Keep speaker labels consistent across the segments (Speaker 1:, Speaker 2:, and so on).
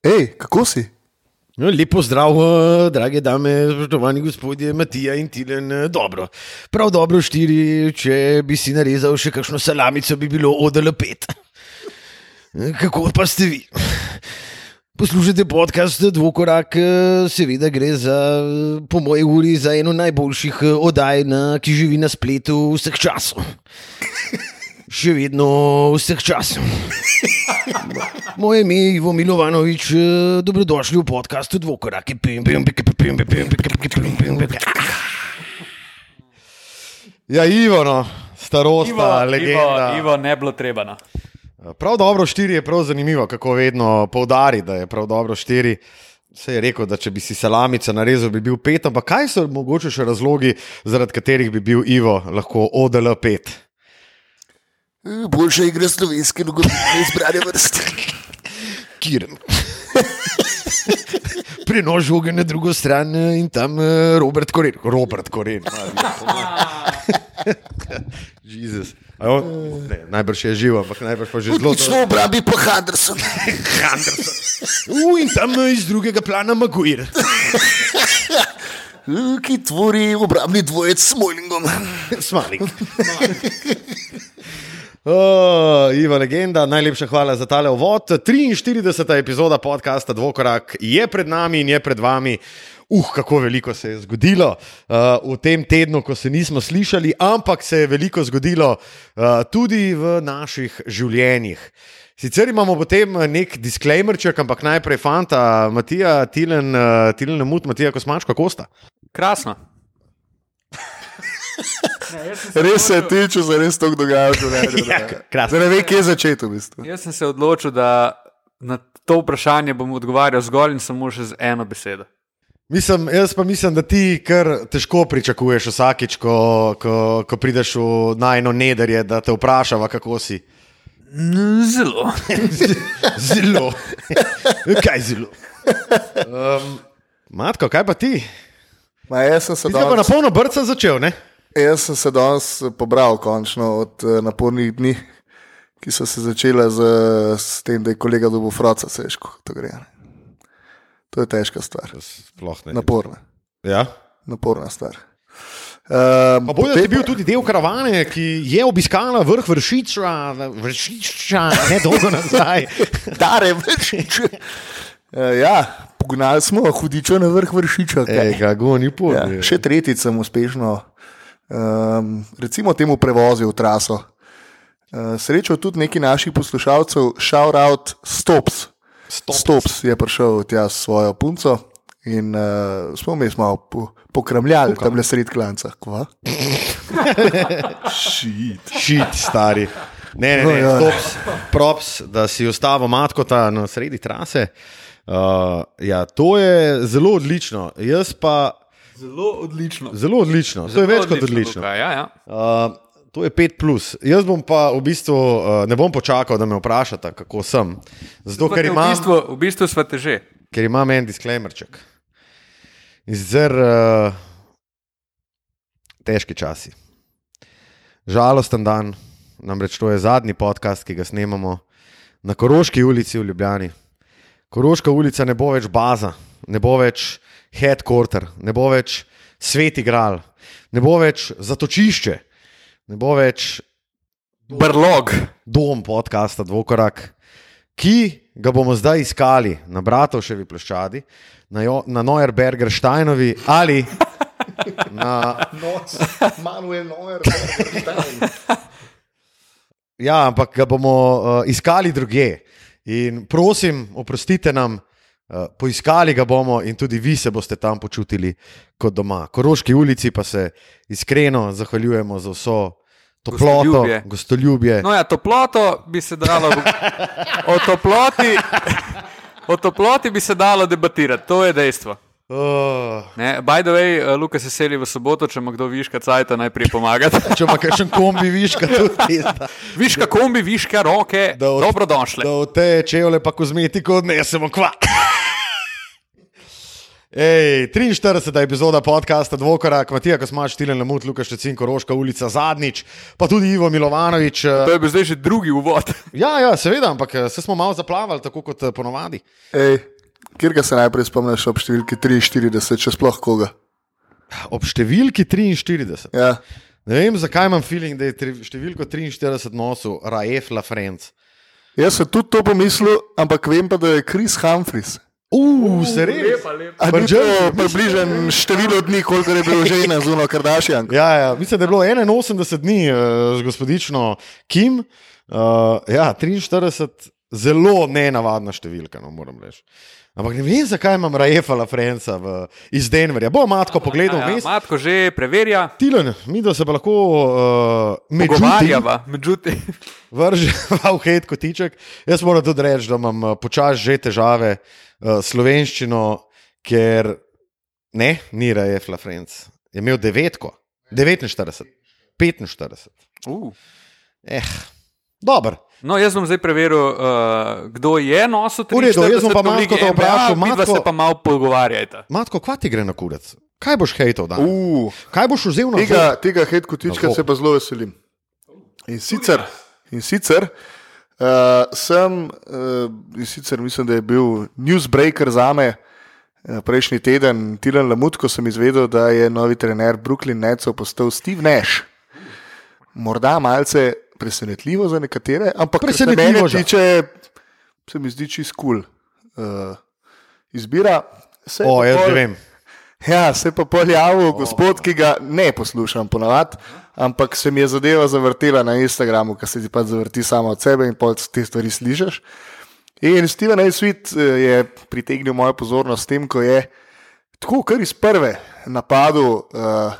Speaker 1: Hej, kako si?
Speaker 2: No, lepo zdrav, eh, drage dame, spoštovani gospodje, Matija in Tilen. eh, Dobro, prav dobro štiri, če bi si narezal še kakšno salamico, bi bilo odele pet. Eh, Kako pa ste vi? Poslušate podcast Dvokorak, seveda gre za, po moji uri, za eno najboljših oddaj, na, ki živi na spletu vseh časov še vedno vseh časov. Moje ime je Ivo Milovanovič, eh, dobrodošli v podkastu Dvokorake. Ja, Ivo, no, starost, legenda.
Speaker 3: Ivo, Ivo ne bilo treba. No.
Speaker 2: Eh, prav dobro štiri je prav zanimivo, kako vedno poudari, da je prav dobro štiri. Se je rekel, da če bi si salamica narezal, bi bil pet, ampak kaj so mogoče še razlogi, zaradi katerih bi bil Ivo lahko ODL pet?
Speaker 1: Boljša igra slovenske nogometne izbrane vrste.
Speaker 2: Kirem. Prenos žoge na drugo stran eh, in tam eh, Robert Koren. Robert Koren. Jezus. Je on- Ne, najbrž je živ, ampak najbrž pa že zelo
Speaker 1: Odlično obrabi pa Henderson.
Speaker 2: Uh, in tam iz drugega plana Maguire.
Speaker 1: Ki tvori obrambni dvojec s Smolingom.
Speaker 2: Smalik. Oh, Iva, legenda, najlepša hvala za tale uvod. 43. epizoda podcasta Dvokorak je pred nami in je pred vami. Uh, kako veliko se je zgodilo uh, v tem tednu, ko se nismo slišali, ampak se je veliko zgodilo uh, tudi v naših življenjih. Sicer imamo potem nek disclaimerček, ampak najprej fanta, Matija, Tilen, uh, Tilen Mut, Matija Kosmačko, Kosta.
Speaker 3: Krasno.
Speaker 1: Res se je tiče, se res to dogaja v življenju.
Speaker 2: Ja, krasno.
Speaker 1: Zdaj ne ve, kje je začeti v bistvu.
Speaker 3: Jaz sem se odločil, da na to vprašanje bom odgovarjal zgolj in samo še z eno besedo.
Speaker 2: Mislim, jaz pa mislim, da ti kar težko pričakuješ vsakič, ko, ko, ko prideš v najno nederje, da te vprašava, kako si.
Speaker 3: Zelo.
Speaker 2: Zelo. Kaj zelo? Um, Matko, kaj pa ti?
Speaker 1: Ma, jaz sem se
Speaker 2: Ti si pa na polno brca začel, ne?
Speaker 1: Jaz sem se danes pobral končno od eh, napornih dni, ki so se začele z, s tem, da je kolega dobil fraca, se je ško, to gre. ne. To je težka stvar.
Speaker 2: Sploh ne.
Speaker 1: Naporna,
Speaker 2: Ja.
Speaker 1: naporna stvar. Um,
Speaker 2: Pa bojo ti bil tudi del karavane, ki je obiskala vrh vršiča, vršiča, ne dolgo nazaj.
Speaker 1: Dare, vršič. Uh, ja, pognali smo hudičo na vrh vršiča.
Speaker 2: Ej, ga goni pot.
Speaker 1: Ja, še tretjič sem uspešno, um, recimo, temu prevozil traso. Uh, srečal tudi nekaj naših poslušalcev, shout out Stops.
Speaker 2: Stops.
Speaker 1: Stops je prišel tja s svojo punco in uh, smo mi malo po, pokramljali tam le sred klanca. Šit.
Speaker 2: Šit, stari. Ne, ne,
Speaker 1: No,
Speaker 2: ne,
Speaker 1: ja.
Speaker 2: props, props, da si ustavil matkota na sredi trase. Uh, ja, to je zelo odlično. Jaz pa
Speaker 3: Zelo odlično.
Speaker 2: zelo odlično. To je več kot odlično.
Speaker 3: Luka, ja, ja.
Speaker 2: Uh, to je 5. Plus. Jaz bom pa v bistvu uh, ne bom počakal, da me vprašate, kako sem. Zato, ker
Speaker 3: v
Speaker 2: imam,
Speaker 3: bistvu, v bistvu smo te že.
Speaker 2: ker imam en disclaimerček. In sicer uh, težki časi. Žalosten dan, namreč to je zadnji podcast, ki ga snemamo na Koroški ulici v Ljubljani. Koroška ulica ne bo več baza, ne bo več headquarter, ne bo več svet igral, ne bo več zatočišče, ne bo več
Speaker 3: Brlog.
Speaker 2: dom podcasta Dvokorak, ki ga bomo zdaj iskali na Bratovševi ploščadi, na, jo, na Neuerberger Steinovi ali na.
Speaker 1: Manuel Neuer,
Speaker 2: Ja, ampak ga bomo uh, iskali druge. In prosim, oprostite nam, poiskali ga bomo in tudi vi se boste tam počutili kot doma. Koroški ulici pa se iskreno zahvaljujemo za vso toploto,
Speaker 3: Gostoljubje.
Speaker 2: gostoljubje.
Speaker 3: No, ja, toploto bi se dalo. O toploti, o toploti bi se dalo debatirati, to je dejstvo.
Speaker 2: Uh,
Speaker 3: Ne, by the way, uh, Luka se seli v soboto, če ima kdo viška cajta, najprej pomagati.
Speaker 2: če ima kakšen kombi, viška tudi. Da,
Speaker 3: Viška kombi, viška roke,
Speaker 2: od-
Speaker 3: dobrodošle.
Speaker 2: da v te čevlje pa kozmetiko odnesemo kva. Ej, 43. epizoda podcasta Dvokorak, Matija Kosmač, Tilen Lamut, Lukaš Čecin, Koroška ulica zadnjič, pa tudi Ivo Milovanovič. eh,
Speaker 3: To je bil zdaj že drugi uvod.
Speaker 2: Ja, ja, seveda, ampak eh, se smo malo zaplavali, tako kot eh, ponovadi.
Speaker 1: Ej, kjer ga se najprej spomniš ob številki 43, če sploh koga?
Speaker 2: Ob številki 43.
Speaker 1: Ja.
Speaker 2: Ne vem, zakaj imam feeling, da je tri, številko 43 nosil Raef Lafrenc.
Speaker 1: Jaz sem tudi to pomislil, ampak vem pa, da je Kris Humphries.
Speaker 2: Uf, se res.
Speaker 1: Približen število dni, koliko je bilo že na zuno Kardashian?
Speaker 2: Ja, ja, mislim, da je bilo 81 dni uh, z gospodično Kim. Uh, ja, 43, zelo nenavadna številka, no, moram reči. Ampak ne vem, zakaj imam Rajefa Lafrenca v, iz Denverja. Bo matko pogledal
Speaker 3: Ja,
Speaker 2: vmes.
Speaker 3: Matko že preverja,
Speaker 2: Tilen, mi da se pa lahko uh, međutim
Speaker 3: pogovarjava. Međutim,
Speaker 2: vrževa v hejt kotiček. Jaz moram tudi reči, da imam uh, počasi že težave uh, s slovenščino, ker ne, ni Rajef Lafrenc. Je imel devetko, 49, 45.
Speaker 3: uh.
Speaker 2: Eh, dobro.
Speaker 3: No, jaz bom zdaj preveril, uh, kdo je nosil
Speaker 2: V redu, jaz bom pa
Speaker 3: 43 v
Speaker 2: Matko
Speaker 3: Ligi
Speaker 2: to vprašal, Matko-
Speaker 3: se pa malo pogovarjajta.
Speaker 2: Matko, kva ti gre na kurac? Kaj boš hejtal danes?
Speaker 1: Uh,
Speaker 2: Kaj boš vzel na
Speaker 1: tega, tega hit kotička
Speaker 2: Na
Speaker 1: se pa zelo veselim. In sicer, in sicer uh, sem, uh, in sicer mislim, da je bil newsbreaker za me uh, prejšnji teden, Tilan Lamut, ko sem izvedel, da je novi trener Brooklyn Netsov postal Steve Nash. Morda malce presenetljivo za nekatere, ampak kar se
Speaker 2: Presenetljivo
Speaker 1: mene tiče, se mi zdi čist kul. Cool. Uh, izbira. Se
Speaker 2: O, jaz
Speaker 1: pol-
Speaker 2: že vem.
Speaker 1: Ja, se pa pojavil oh. gospod, ki ga ne poslušam ponavadi, ampak se mi je zadeva zavrtela na Instagramu, ker se ti pa zavrti samo od sebe in pol te stvari slišiš. In Steven A. Sweet eh, je pritegnil mojo pozornost s tem, ko je tako kar iz prve napadel uh,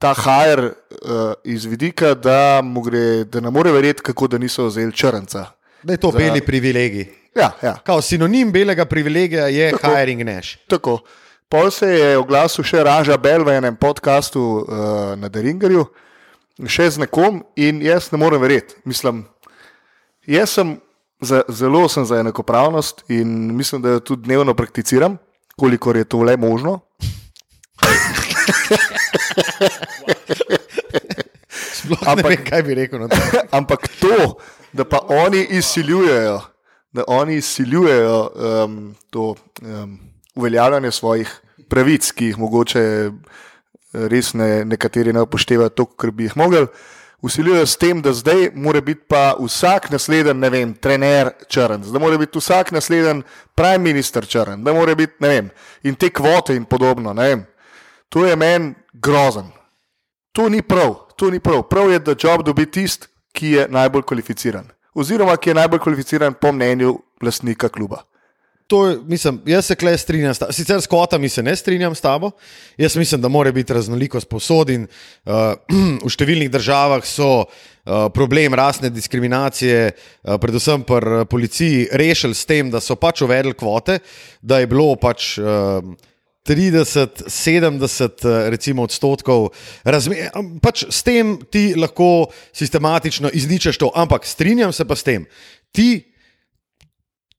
Speaker 1: ta hajer uh, iz vidika, da, mu gre, da ne more verjeti, kako da niso vzeli črnca.
Speaker 2: Da je to
Speaker 1: Za-
Speaker 2: beli privilegij.
Speaker 1: Ja, ja.
Speaker 2: Kao sinonim belega privilegija je
Speaker 1: Tako.
Speaker 2: hiring Nash.
Speaker 1: Tako. Pol se je oglasil še Raža Bell v enem podkastu uh, na Deringerju, še z nekom in jaz ne morem verjeti. Mislim, jaz sem za, zelo sem za enakopravnost in mislim, da jo tudi dnevno prakticiram, kolikor je to le možno.
Speaker 2: Sploh ne
Speaker 1: Ampak-
Speaker 2: vem, kaj bi rekel to.
Speaker 1: Ampak to, da pa oni izsiljujejo, da oni izsiljujejo um, to um, uveljavljanje svojih pravic, ki jih mogoče eh, res ne, nekateri ne upoštevajo tako, kot bi jih mogli. Usiljujejo s tem, da zdaj mora biti pa vsak naslednji, ne vem, trener črn, da mora biti vsak naslednji prime minister črn, da mora biti, ne vem, in te kvote in podobno. ne vem. To je meni grozen. To ni prav, to ni prav. Prav je, da job dobi tisti, ki je najbolj kvalificiran. Oziroma, ki je najbolj kvalificiran po mnenju lastnika kluba.
Speaker 2: To, je- mislim, jaz se klej strinjam, sicer s kvotami se ne strinjam s tabo. Jaz mislim, da mora biti raznolikost posod in uh, v številnih državah so uh, problem rasne diskriminacije, uh, predvsem pri policiji, rešili s tem, da so pač uvedli kvote, da je bilo pač. Uh, 30, 70 eh, recimo, odstotkov, razme, am, pač s tem ti lahko sistematično izničeš to, ampak strinjam se pa s tem. Ti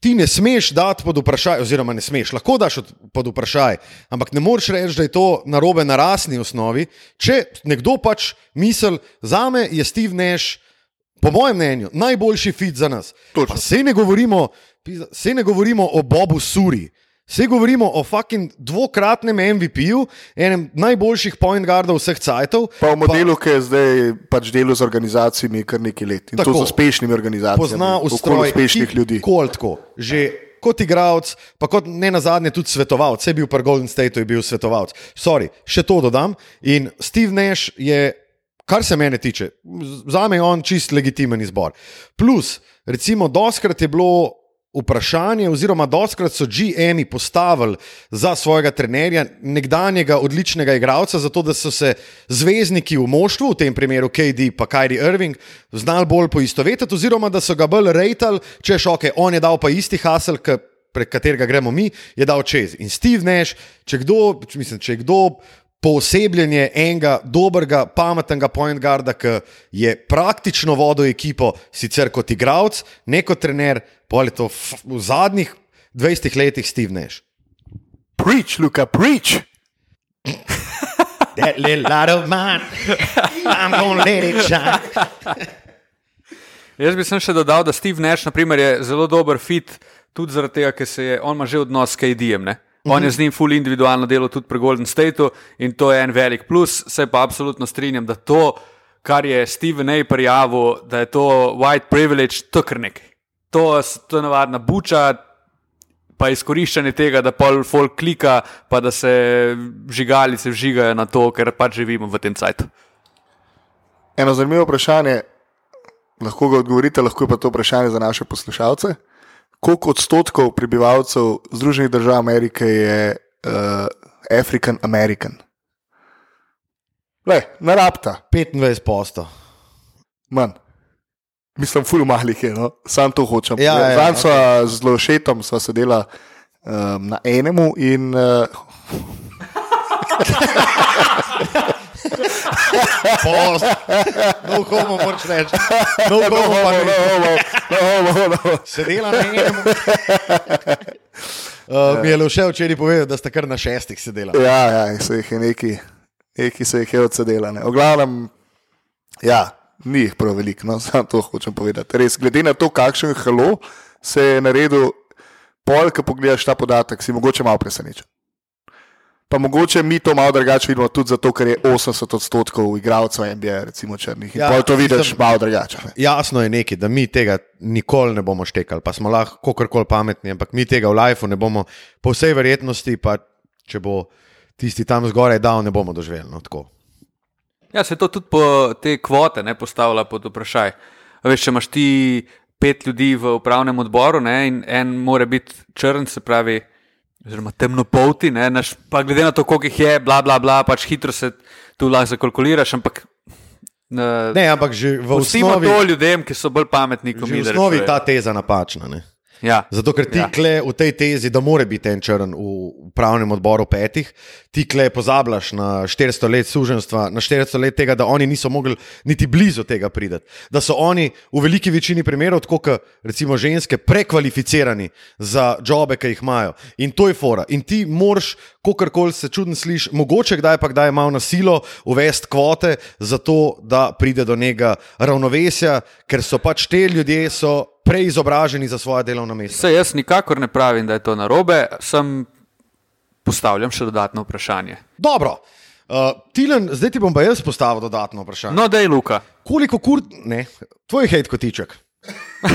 Speaker 2: ti ne smeš dati pod vprašaj, oziroma ne smeš, lahko daš od- pod vprašaj, ampak ne moreš reči, da je to narobe na rasni osnovi. Če nekdo pač misli, za me je Steve Nash, po mojem mnenju, najboljši fit za nas. Sej ne, govorimo, sej ne govorimo o Bobu Suri. Vse govorimo o fucking dvokratnem MVP-ju, enem najboljših point guardov vseh cajtov.
Speaker 1: Pa v modelu, ki je zdaj pač delo z organizacijami kar nekaj let. In
Speaker 2: Tako.
Speaker 1: to z uspešnimi organizacijami.
Speaker 2: pozna ustroj
Speaker 1: uspešnih ljudi.
Speaker 2: Koltko, že kot igralec, pa kot ne na zadnje tudi svetovalec. Vse je bil pri Golden Stateu, je bil svetovalec. Sorry, še to dodam. In Steve Nash je, kar se mene tiče, za me je on čist legitimen izbor. Plus, recimo, doskrat je bilo. Vprašanje, oziroma, doskrat so GM-i postavili za svojega trenerja, nekdanjega odličnega igralca, zato da so se zvezdniki v moštvu, v tem primeru KD in Kyrie Irving, znali bolj poistovetiti, oziroma da so ga bolj rejtali, če šoke, on je dal pa isti hasel, prek katerega gremo mi, je dal čez. In Steve Nash, če kdo, mislim, če kdo poosebljenje enega dobrega, pametnega point guarda, ki je praktično vodil ekipo, sicer kot igralec, ne kot trener, je to v zadnjih 20 letih Steve Nash.
Speaker 1: Preach, Luka, preach.
Speaker 2: That little light of mine, I'm gonna let it shine.
Speaker 3: Jaz bi sem še dodal, da Steve Nash naprimer, je zelo dober fit, tudi zaradi tega, ker se je on ima že odnos s KD-jem. Ne. On je z njim full individualno delo tudi pri Golden Stateu in to je en velik plus. Se pa absolutno strinjam, da to, kar je Steven A. prijavil, da je to white privilege, to kar nekaj. To, to je navadna buča, pa izkoriščanje tega, da pol folk klika, pa da se žigalice vžigajo na to, ker pač živimo v tem cajtu.
Speaker 1: Eno zanimivo vprašanje, lahko ga odgovorite, lahko je pa to vprašanje za naše poslušalce. Koliko odstotkov prebivalcev Združenih držav Amerike je uh, African American? Le, ne rabta,
Speaker 2: 25 posto.
Speaker 1: manj. Mislim, ful malih je, no? sam to hočem.
Speaker 2: Ja, ja,
Speaker 1: Zanj sva z Lošetom sva sedela um, na enemu in uh,
Speaker 2: Post. No, homo moraš reči. No, homo pa
Speaker 1: no,
Speaker 2: ne.
Speaker 1: no, no, no, no.
Speaker 2: Sedela na enem. Uh, mi je le še včeraj povedal, da sta kar na šestih sedela.
Speaker 1: Ja, ja, se jih je neki, neki se jih je odsedela. Ne. V glavnem, ja, ni jih prav veliko, no, samo to hočem povedati. Res, glede na to, kakšen halo se je naredil, pol, ko pogledaš ta podatek, si mogoče malo presenečen. Pa mogoče mi to malo drugače vidimo tudi zato, ker je 80 odstotkov igralcev NBA, recimo črnih. In
Speaker 2: Ja,
Speaker 1: to vidiš
Speaker 2: mislim-
Speaker 1: malo drugače. ne.
Speaker 2: Jasno je nekaj, da mi tega nikoli ne bomo štekali, pa smo lahko kakorkoli pametni, ampak mi tega v lifeu ne bomo, po vsej verjetnosti, pa če bo tisti tam zgoraj dal, ne bomo doživeli. No, tako.
Speaker 3: Ja, se to tudi po te kvote ne postavlja pod vprašaj. A Veš, če imaš ti pet ljudi v upravnem odboru ne, in en mora biti črn, se pravi, oziroma temnopolti, ne, naš, pa glede na to, koliko jih je, bla, bla, bla, pač hitro se tu lahko zakalkuliraš, ampak ne,
Speaker 2: Ne, ampak že v osnovi,
Speaker 3: to ljudem, ki so bolj pametni kot
Speaker 2: že
Speaker 3: mi.
Speaker 2: v osnovi
Speaker 3: rečejo.
Speaker 2: ta teza napačna. Ne?
Speaker 3: Ja.
Speaker 2: Zato, ker ti
Speaker 3: Ja.
Speaker 2: ja. kle v tej tezi, da mora biti en črn v upravnem odboru petih, ti kle pozabljaš na 400 let suženstva, na 400 let tega, da oni niso mogli niti blizu tega priti. Da so oni v veliki večini primerov, tako kot recimo ženske, prekvalificirani za jobe, ki jih imajo. In to je fora. In ti moraš, kakorkoli se čudno sliši, mogoče kdaj pa kdaj malo na silo uvesti kvote, zato da pride do njega ravnovesja, ker so pač te ljudje so preizobraženi za svoje delovno mesto.
Speaker 3: Se jaz nikakor ne pravim, da je to narobe, sem postavljam še dodatno vprašanje.
Speaker 2: Dobro. Uh, Tilen, zdaj ti bom pa jaz postavil dodatno vprašanje.
Speaker 3: No, da je Luka.
Speaker 2: Koliko kur... Ne, tvoj hejt kotiček.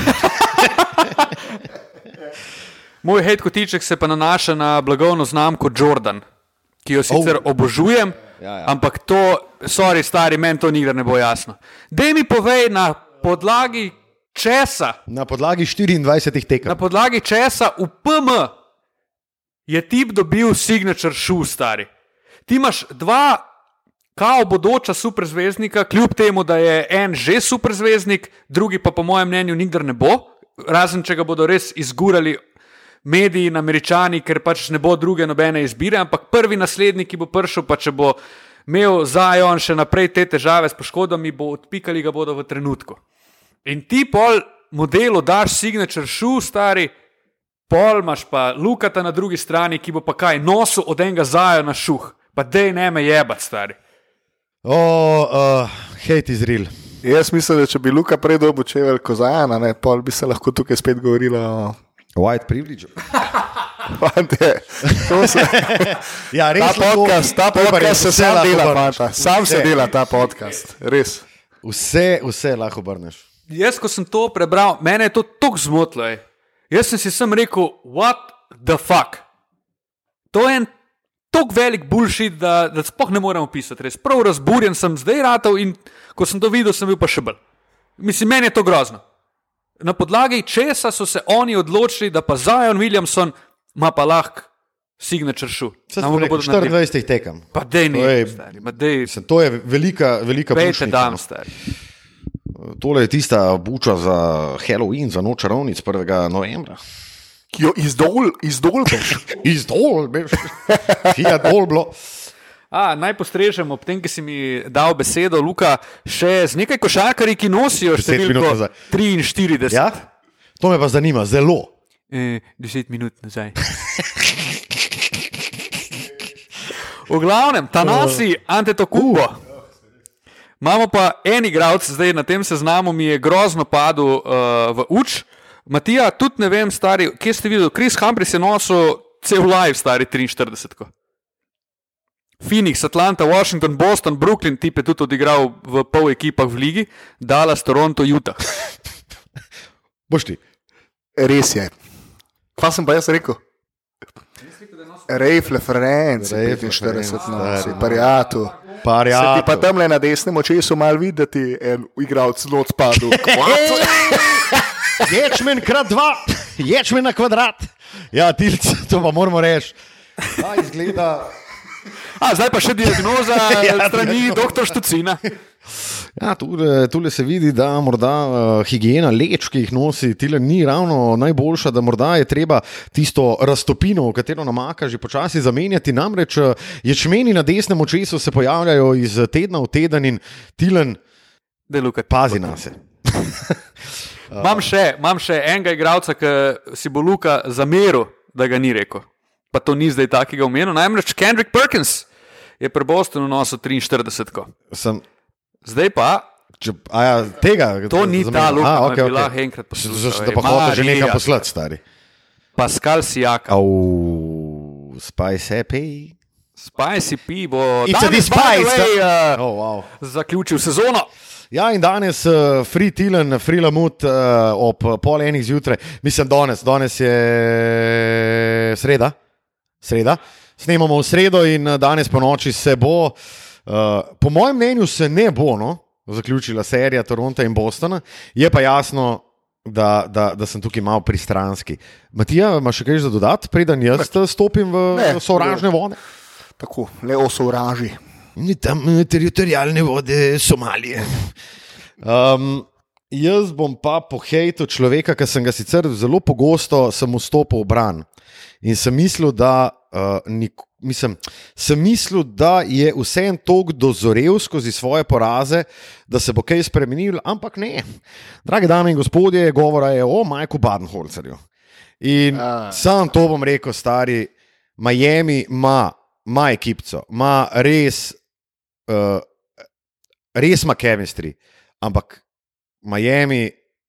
Speaker 3: Moj hate kotiček se pa nanaša na blagovno znamko Jordan, ki jo sicer
Speaker 2: oh.
Speaker 3: obožujem,
Speaker 2: Ja, ja.
Speaker 3: ampak to, sorry, stari, meni to nikdar ne bo jasno. Dej mi povej na podlagi česa,
Speaker 2: Na podlagi 24 tekem.
Speaker 3: na podlagi česa v PM je tip dobil signature shoe, stari. Ti imaš dva. Kao bodoča superzvezdnika, kljub temu, da je en že superzvezdnik, drugi pa po mojem mnenju nikdar ne bo, razen če ga bodo res izgurali mediji in američani, ker pač ne bo druge nobene izbire, ampak prvi naslednik, ki bo prišel, pa če bo imel Zajon še naprej te težave s poškodbami, bo odpikali ga bodo v trenutku. In ti pol modelu daš signature shoe, stari, pol imaš pa Lukata na drugi strani, ki bo pa kaj nosil od enega Zajona šuh, pa dej ne me jebat, stari.
Speaker 2: O, uh, hejt iz Ril.
Speaker 1: Jaz mislim, da če bi Luka prej dobil čevelj kozajana, ne, pol bi se lahko tukaj spet govorilo o
Speaker 2: White privilege.
Speaker 1: fante. Se,
Speaker 2: Ja, res
Speaker 1: ta podcast, ta podcast se sam dela, fanta. Sam se dela ta podcast, res.
Speaker 2: Vse, vse lahko obrneš.
Speaker 3: Jaz, ko sem to prebral, mene je to tako zmotilo. ej. Jaz sem si sem rekel, what the fuck. To je en tako velik bullshit, da, da sploh ne morem opisati. Res prav razburjen sem zdaj ratov in ko sem to videl, sem bil pa še bolj. Mislim, meni je to grozno. Na podlagi česa so se oni odločili, da pa Zion Williamson ima pa lahko signature
Speaker 2: sem
Speaker 3: bodo naredili.
Speaker 2: 24 tekem.
Speaker 3: Pa dej
Speaker 2: To je-
Speaker 3: ne, stari, dej,
Speaker 2: Mislim, To je velika, velika
Speaker 3: pejte
Speaker 2: bučnica,
Speaker 3: dam,
Speaker 2: no.
Speaker 3: stari.
Speaker 2: Tole je tista buča za Halloween, za noč čarovnic 1. novembra.
Speaker 1: Ki jo izdol, izdolbeš.
Speaker 2: Iz dol, veš, Fiat dol bilo.
Speaker 3: A, naj postrežem ob tem, ki si mi dal besedo, Luka, še z nekaj košarkarji, ki nosijo številko
Speaker 2: nazaj.
Speaker 3: 43.
Speaker 2: Ja? To me pa zanima, zelo.
Speaker 3: E, deset minut nazaj. V glavnem, ta nasi Antetokubo. Imamo pa en igralec, zdaj na tem seznamu mi je grozno padel uh, v uč. Matija, tudi ne vem, stari, kje ste videli, Chris Humphries je nosil cel live, stari 43. -ko. Phoenix, Atlanta, Washington, Boston, Brooklyn, tip je tudi odigral v pol ekipah v ligi, Dallas, Toronto, Utah.
Speaker 2: Boš ti.
Speaker 1: Res je. Pa sem pa jaz rekel. Rejfle, Ferenc,
Speaker 2: Rejfle,
Speaker 1: 45
Speaker 2: Ferenc,
Speaker 1: nosi,
Speaker 2: stari. Par
Speaker 1: ti pa
Speaker 2: ja.
Speaker 1: tam le na desnem očesu mal videti en igralec not spadal.
Speaker 2: Ječmen krat dva, ječmen na kvadrat. Ja, tilc, to pa moramo reči. Ta izgleda.
Speaker 3: A, zdaj pa še diagnoza
Speaker 2: Ja,
Speaker 3: ja, strani dr. Štucina.
Speaker 2: Ja, tule, tule se vidi, da morda uh, higiena leč, ki jih nosi, tile ni ravno najboljša, da morda je treba tisto raztopino, v katero namaka, že počasi zamenjati. Namreč uh, ječmeni na desnem očesu se pojavljajo iz tedna v teden in tilen
Speaker 3: Deluka.
Speaker 2: pazi na se.
Speaker 3: Imam še, imam še enega igralca, ki si bo Luka zameril, da ga ni rekel. Pa to ni zdaj takega omenil. Namreč Kendrick Perkins je pri Bostonu nosil 43. -ko.
Speaker 2: Sem,
Speaker 3: Zdaj pa,
Speaker 2: če, ja, tega,
Speaker 3: to ni
Speaker 2: zamenjam.
Speaker 3: ta Luka,
Speaker 2: A,
Speaker 3: ki
Speaker 2: okay,
Speaker 3: bi
Speaker 2: okay.
Speaker 3: lahko enkrat
Speaker 2: da pa hočeš že nekaj poslati, stari.
Speaker 3: Pascal Sijaka.
Speaker 2: Au, Spice Happy.
Speaker 3: Spicy P bo danes,
Speaker 2: despise,
Speaker 3: way, uh,
Speaker 2: Oh, wow.
Speaker 3: zaključil sezono.
Speaker 2: Ja, in danes uh, free tilen, free lamut uh, ob pol enih zjutraj, mislim, danes, danes je sreda, sreda. Snemamo v sredo in uh, danes po noči se bo, uh, po mojem mnenju, se ne bo no, zaključila serija Toronta in Bostona. Je pa jasno, da, da, da sem tukaj malo pristranski. Matija, imaš še kaj za dodati, preden jaz uh, stopim v
Speaker 1: Ne,
Speaker 2: sovražne vode?
Speaker 1: Tako, le osovraži.
Speaker 2: Ni tam eh, teritorijalne vode Somalije. Um, jaz bom pa pohejtil človeka, ki sem ga sicer zelo pogosto sem vstopil v bran. In sem mislil, da, uh, nik, mislim, sem mislil, da je vse en tok dozorel skozi svoje poraze, da se bo kaj spremenil, ampak ne. Drage dame in gospodje, govora je o Majku Badenholcerju. In
Speaker 1: A.
Speaker 2: sam to bom rekel, stari Miami ima, ima ekipco, ima res, uh, res ima chemistry, ampak Miami,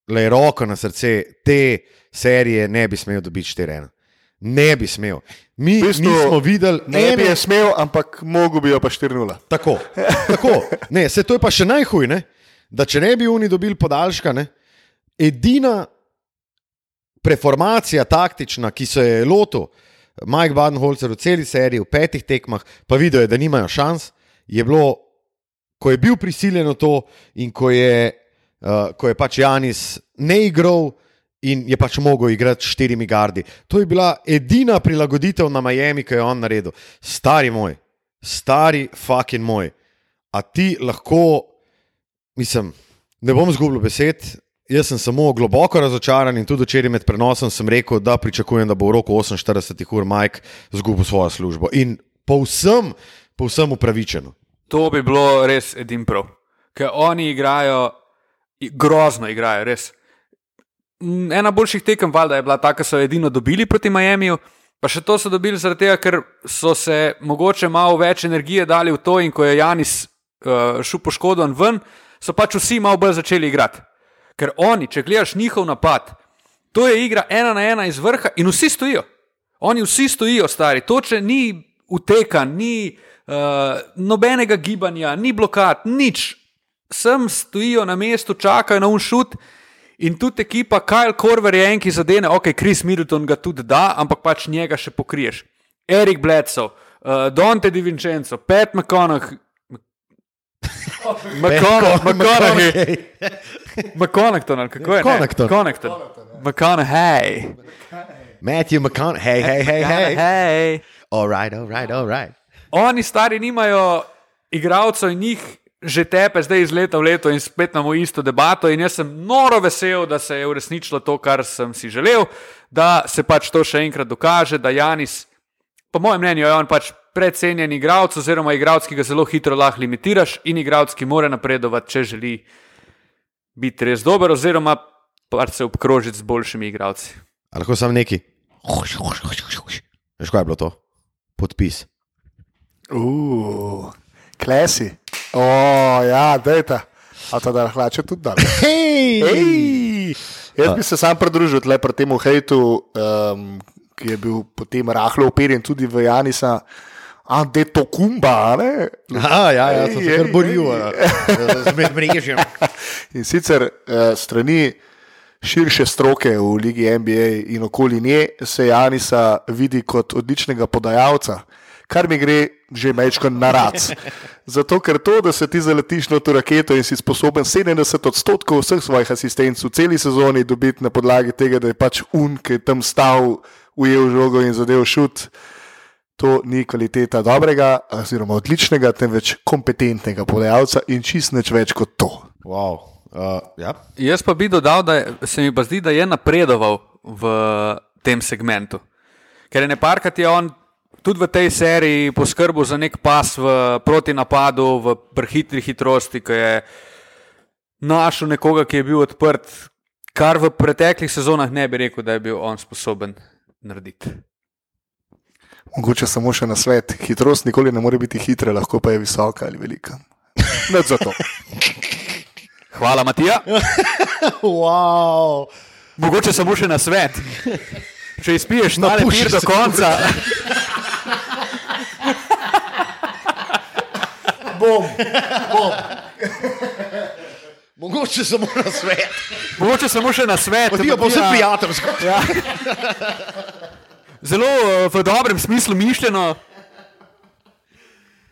Speaker 2: le roko na srce, te serije ne bi smel dobiti 4-1. Ne bi smel. Mi,
Speaker 1: V bistvu,
Speaker 2: mi smo videli,
Speaker 1: Ne bi
Speaker 2: ene-
Speaker 1: je smel, ampak mogo bi jo pa 4-0.
Speaker 2: Tako, tako. Ne, se to je pa še najhuj, ne? da če ne bi oni dobili podaljška, ne? edina preformacija taktična, ki se je lotil Mike Badenholzer v celi seriji, v petih tekmah, pa videl je, da nimajo šans, je bilo, ko je bil prisiljen v to in ko je, uh, ko je pač Janis ne igral. In je pač mogel igrati s štirimi gardi. To je bila edina prilagoditev na Miami, ki jo je on naredil. Stari moj, stari fucking moj. A ti lahko, mislim, ne bom zgubil besed. Jaz sem samo globoko razočaran in tudi včeraj med prenosom sem rekel, da pričakujem, da bo v roku 48 ur Mike zgubil svojo službo. In povsem, povsem upravičeno.
Speaker 3: To bi bilo res edin prav. Ker oni igrajo, grozno igrajo, res. Ena boljših tekem, valjda je bila ta, ki so edino dobili proti Miamiju. Pa še to so dobili zaradi tega, ker so se mogoče malo več energije dali v to, in ko je Janis uh, šel poškodovan ven, so pač vsi malo bolj začeli igrati. Ker oni, če gledaš njihov napad, to je igra ena na ena iz vrha in vsi stojijo. Oni vsi stojijo, stari. To, če ni utekan, ni uh, nobenega gibanja, ni blokad, nič. Sem stojijo na mestu, čakajo na unšut. In tudi ekipa Kyle Korver je en, ki zadene, ok, Chris Middleton ga tudi da, ampak pač njega še pokriješ. Erik Bledsoe, uh, Dante Di Vincenzo, Pat McConaughey. McConaughey, McConaughey, kako je?
Speaker 2: Connaughton.
Speaker 3: Connaughton. McConaughey.
Speaker 2: Matthew McConaughey, hej, hej, hej, hej.
Speaker 3: Hej.
Speaker 2: All right, all right, all right.
Speaker 3: Oni stari nimajo igralcev in njih že tepe zdaj iz leta v leto in spet imamo isto debato. In jaz sem noro vesel, da se je uresničilo to, kar sem si želel, da se pač to še enkrat dokaže, da Janis, po mojem mnenju, je on pač precenjen igralec, oziroma igralec, ki ga zelo hitro lahko limitiraš in igralec, ki mora napredovati, če želi biti res dober, oziroma pač se obkrožiti z boljšimi igralci.
Speaker 2: A lahko sam neki. Veš, kaj je bilo to? Podpis.
Speaker 1: Uf, klesi. O, ja, dejta. A ta da hlače tudi dal.
Speaker 2: Hej!
Speaker 1: Ej! Jaz bi se sam pridružil le pri tem hejtu, um, ki je bil potem rahlo uperjen tudi v Janisa. A de to kumba, ne?
Speaker 2: Aha, ja, ja, sem se kar boril
Speaker 1: ej.
Speaker 2: eh, z medmrežjem.
Speaker 1: In sicer uh, strani širše stroke v Ligi NBA in okoli nje se Janisa vidi kot odličnega podajalca, kar mi gre že mečko na rad. Zato, ker to, da se ti zaletiš na to raketo in si sposoben 70 odstotkov vseh svojih asistentov v celi sezoni dobiti na podlagi tega, da je pač un, ki je tam stal, ujel žogo in zadev šut. To ni kvaliteta dobrega, oziroma odličnega, temveč kompetentnega podajalca in čist nič več kot to.
Speaker 2: Wow. Uh, ja.
Speaker 3: Jaz pa bi dodal, da se mi pa zdi, da je napredoval v tem segmentu. Ker je neparkrat je on tudi v tej seriji poskrbel za nek pas v protinapadu, v prehitri hitrosti, ki je našel nekoga, ki je bil odprt, kar v preteklih sezonah ne bi rekel, da je bil on sposoben narediti.
Speaker 1: Mogoče samo še na svet. Hitrost nikoli ne more biti hitra, lahko pa je visoka ali velika. Ne za to.
Speaker 3: Hvala, Matija.
Speaker 2: Wow.
Speaker 3: Mogoče samo še na svet. Če izpiješ na pir do konca,
Speaker 2: Bom, bom. Mogoče samo na svet.
Speaker 3: mogoče samo še na svet.
Speaker 2: Odvijo pa vse prijateljsko.
Speaker 3: Ja. Zelo eh, v dobrem smislu mišljeno.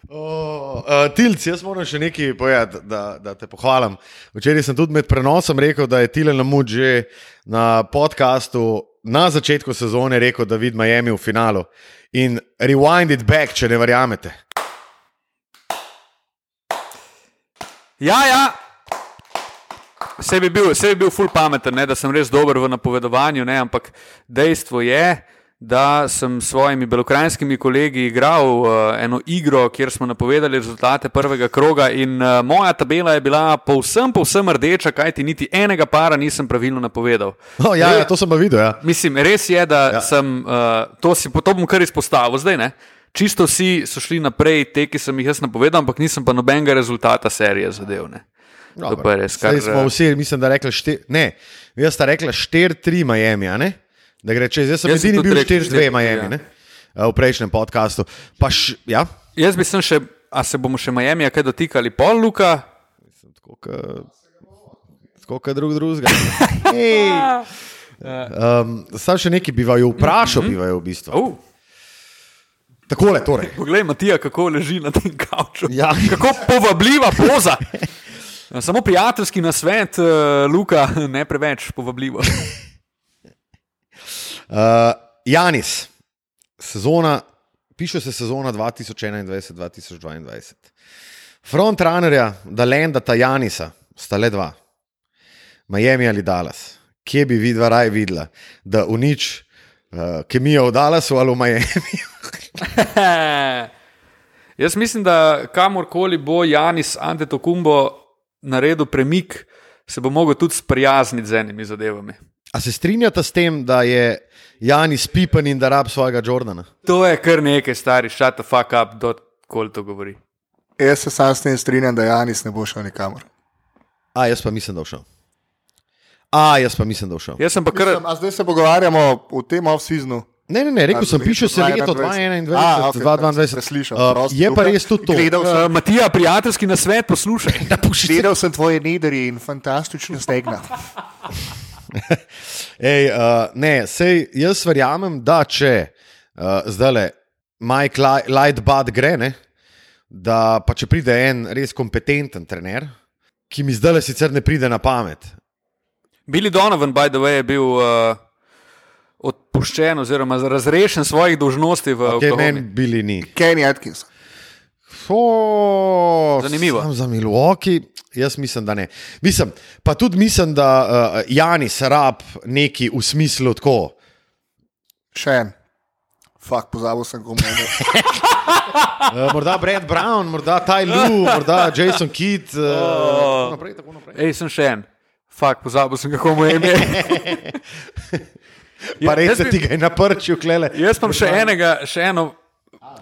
Speaker 2: Oh, uh, Tilc, jaz moram še nekaj povedati, da, da te pohvalim. Včeraj sem tudi med prenosom rekel, da je Tilen Lamud že na podkastu na začetku sezone rekel, da vidi Miami v finalu. In rewind it back, če ne verjamete.
Speaker 3: Ja, ja. Vse bi bil, vse bi bil ful pameten, ne, da sem res dober v napovedovanju, ne, ampak dejstvo je, da sem s svojimi belokrajinskimi kolegi igral uh, eno igro, kjer smo napovedali rezultate prvega kroga in uh, moja tabela je bila povsem, povsem rdeča, kajti niti enega para nisem pravilno napovedal.
Speaker 2: Oh, ja, ja, to sem pa videl. Ja.
Speaker 3: Mislim, res je, da
Speaker 2: Ja.
Speaker 3: sem uh, to, si, to bom kar izpostavil zdaj. Ne? Čisto vsi so šli naprej, te, ki sem jih jaz napovedal, ampak nisem pa nobenega rezultata serije zadev. Ne? To je res, kar,
Speaker 2: Zdaj smo
Speaker 3: eh,
Speaker 2: vsi, mislim, da rekli šte, ne, jaz sta rekla 4-3 Miami, a ne? Da gre čez, jaz sem
Speaker 3: Jaz
Speaker 2: edini bil
Speaker 3: rekel
Speaker 2: 4-2
Speaker 3: 4-3,
Speaker 2: Miami,
Speaker 3: ja.
Speaker 2: ne? Eh, V prejšnjem podkastu. Pa š, ja,
Speaker 3: Jaz bi sem še, a se bomo še Miami kaj dotikali, pol Luka.
Speaker 2: tako kot drug drugega. Ej. Um, Sam še nekaj bi vaju vprašal, bi vaju v bistvu.
Speaker 3: Uh,
Speaker 2: Takole, torej.
Speaker 3: poglej, Matija, kako leži na tem kavču.
Speaker 2: Ja.
Speaker 3: Kako povabljiva poza. Samo prijateljski nasvet, uh, Luka, ne preveč povabljivo.
Speaker 2: Uh, Janis, sezona, piše se sezona 2021-2022. Frontrunnerja, da lendata Janisa, sta le dva, Miami ali Dallas. Kje bi vidva raj videla, da unič uh, kemijo v Dallasu ali v Miami?
Speaker 3: Jaz mislim, da kamorkoli bo Janis Antetokumbo naredil premik, se bo mogel tudi sprijazniti z enimi zadevami.
Speaker 2: A se strinjata s tem, da je Janis pipen in da rab svojega Jordana?
Speaker 3: To je kar nekaj, stari, shut the fuck up, dokoli to govori.
Speaker 1: Jaz se sam s tem strinjam, da Janis ne bo šel nikamor.
Speaker 2: A, jaz pa mislim, da je všel. A, jaz pa mislim, da je všel.
Speaker 3: Jaz sem pa kar.
Speaker 1: Mislim, a zdaj se pogovarjamo o tem off-seasonu.
Speaker 2: Ne, ne, ne, rekel
Speaker 1: A,
Speaker 2: sem, piše se leto
Speaker 1: 2021.
Speaker 2: 2021,
Speaker 1: A, okej,
Speaker 2: 2022.
Speaker 1: sem preslišal,
Speaker 2: Uh,
Speaker 1: prosti,
Speaker 2: je pa res tudi to.
Speaker 1: Sem,
Speaker 3: Uh, Matija, prijateljski nasvet, poslušaj.
Speaker 1: gledal sem tvoje nederi in fantastične stegna.
Speaker 2: Ej, uh, ne, sej, jaz verjamem, da če uh, zdaj le Mike Li- Lightbud gre, ne, da pa če pride en res kompetenten trener, ki mi zdaj le sicer ne pride na pamet.
Speaker 3: Billy Donovan, by the way, je bil uh, odpuščen oziroma razrešen svojih dolžnosti v
Speaker 2: Okay,
Speaker 3: Oklahomi.
Speaker 2: meni bili ni.
Speaker 1: Kenny Atkins.
Speaker 2: O,
Speaker 3: Zanimivo.
Speaker 2: sam Za Milwaukee, jaz mislim, da ne. Mislim, pa tudi mislim, da uh, Janis rab neki v smislu tako.
Speaker 1: Še en. Fak, pozabil sem, komu je.
Speaker 2: Uh, morda Brad Brown, morda Ty Lue, morda Jason Kidd. Uh, tako naprej, tako naprej.
Speaker 3: Ej, sem še en. Fak, pozabil sem, kako mu je ime.
Speaker 2: Pa res se ti ga je naprčil, klele.
Speaker 3: Jaz imam še enega, še eno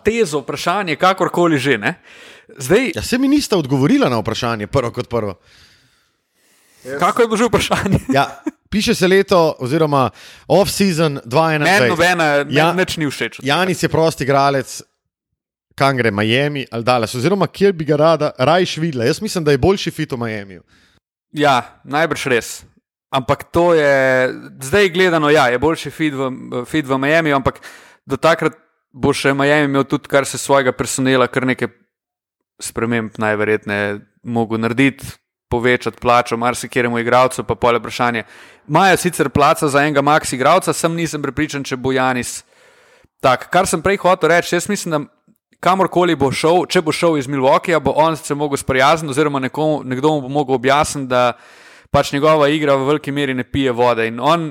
Speaker 3: tezo, vprašanje, kakorkoli že. Ne? Zdaj,
Speaker 2: Ja, se mi nista odgovorila na vprašanje, prvo kot prvo.
Speaker 3: kako je bilo že vprašanje?
Speaker 2: Ja, piše se leto, oziroma off-season
Speaker 3: Meni
Speaker 2: 2021.
Speaker 3: nobena,
Speaker 2: Ja.
Speaker 3: ja, nič ni všeč.
Speaker 2: Janis je prost igralec, kam gre Miami ali Dallas, oziroma kjer bi ga rada rajš videla. Jaz mislim, da je boljši fit v Miamiju.
Speaker 3: Ja, najbrž res. Ampak to je zdaj gledano, ja, je boljši feed v, feed v Miami, ampak do takrat bo še Miami imel tudi, kar se svojega personela, kar nekaj sprememb najverjetneje mogel narediti, povečati plačo marsikjeremu igralcu, pa pole vprašanje. Imajo sicer placa za enega max igralca, sem nisem prepričan, če bo Janis tak. Kar sem prej hotel reči, jaz mislim, da kamorkoli bo šel, če bo šel iz Milwaukeeja, bo on se mogel sprijazniti, oziroma nekomu, nekdo mu bo mogel objasniti, da pač njegova igra v veliki meri ne pije vode. In on,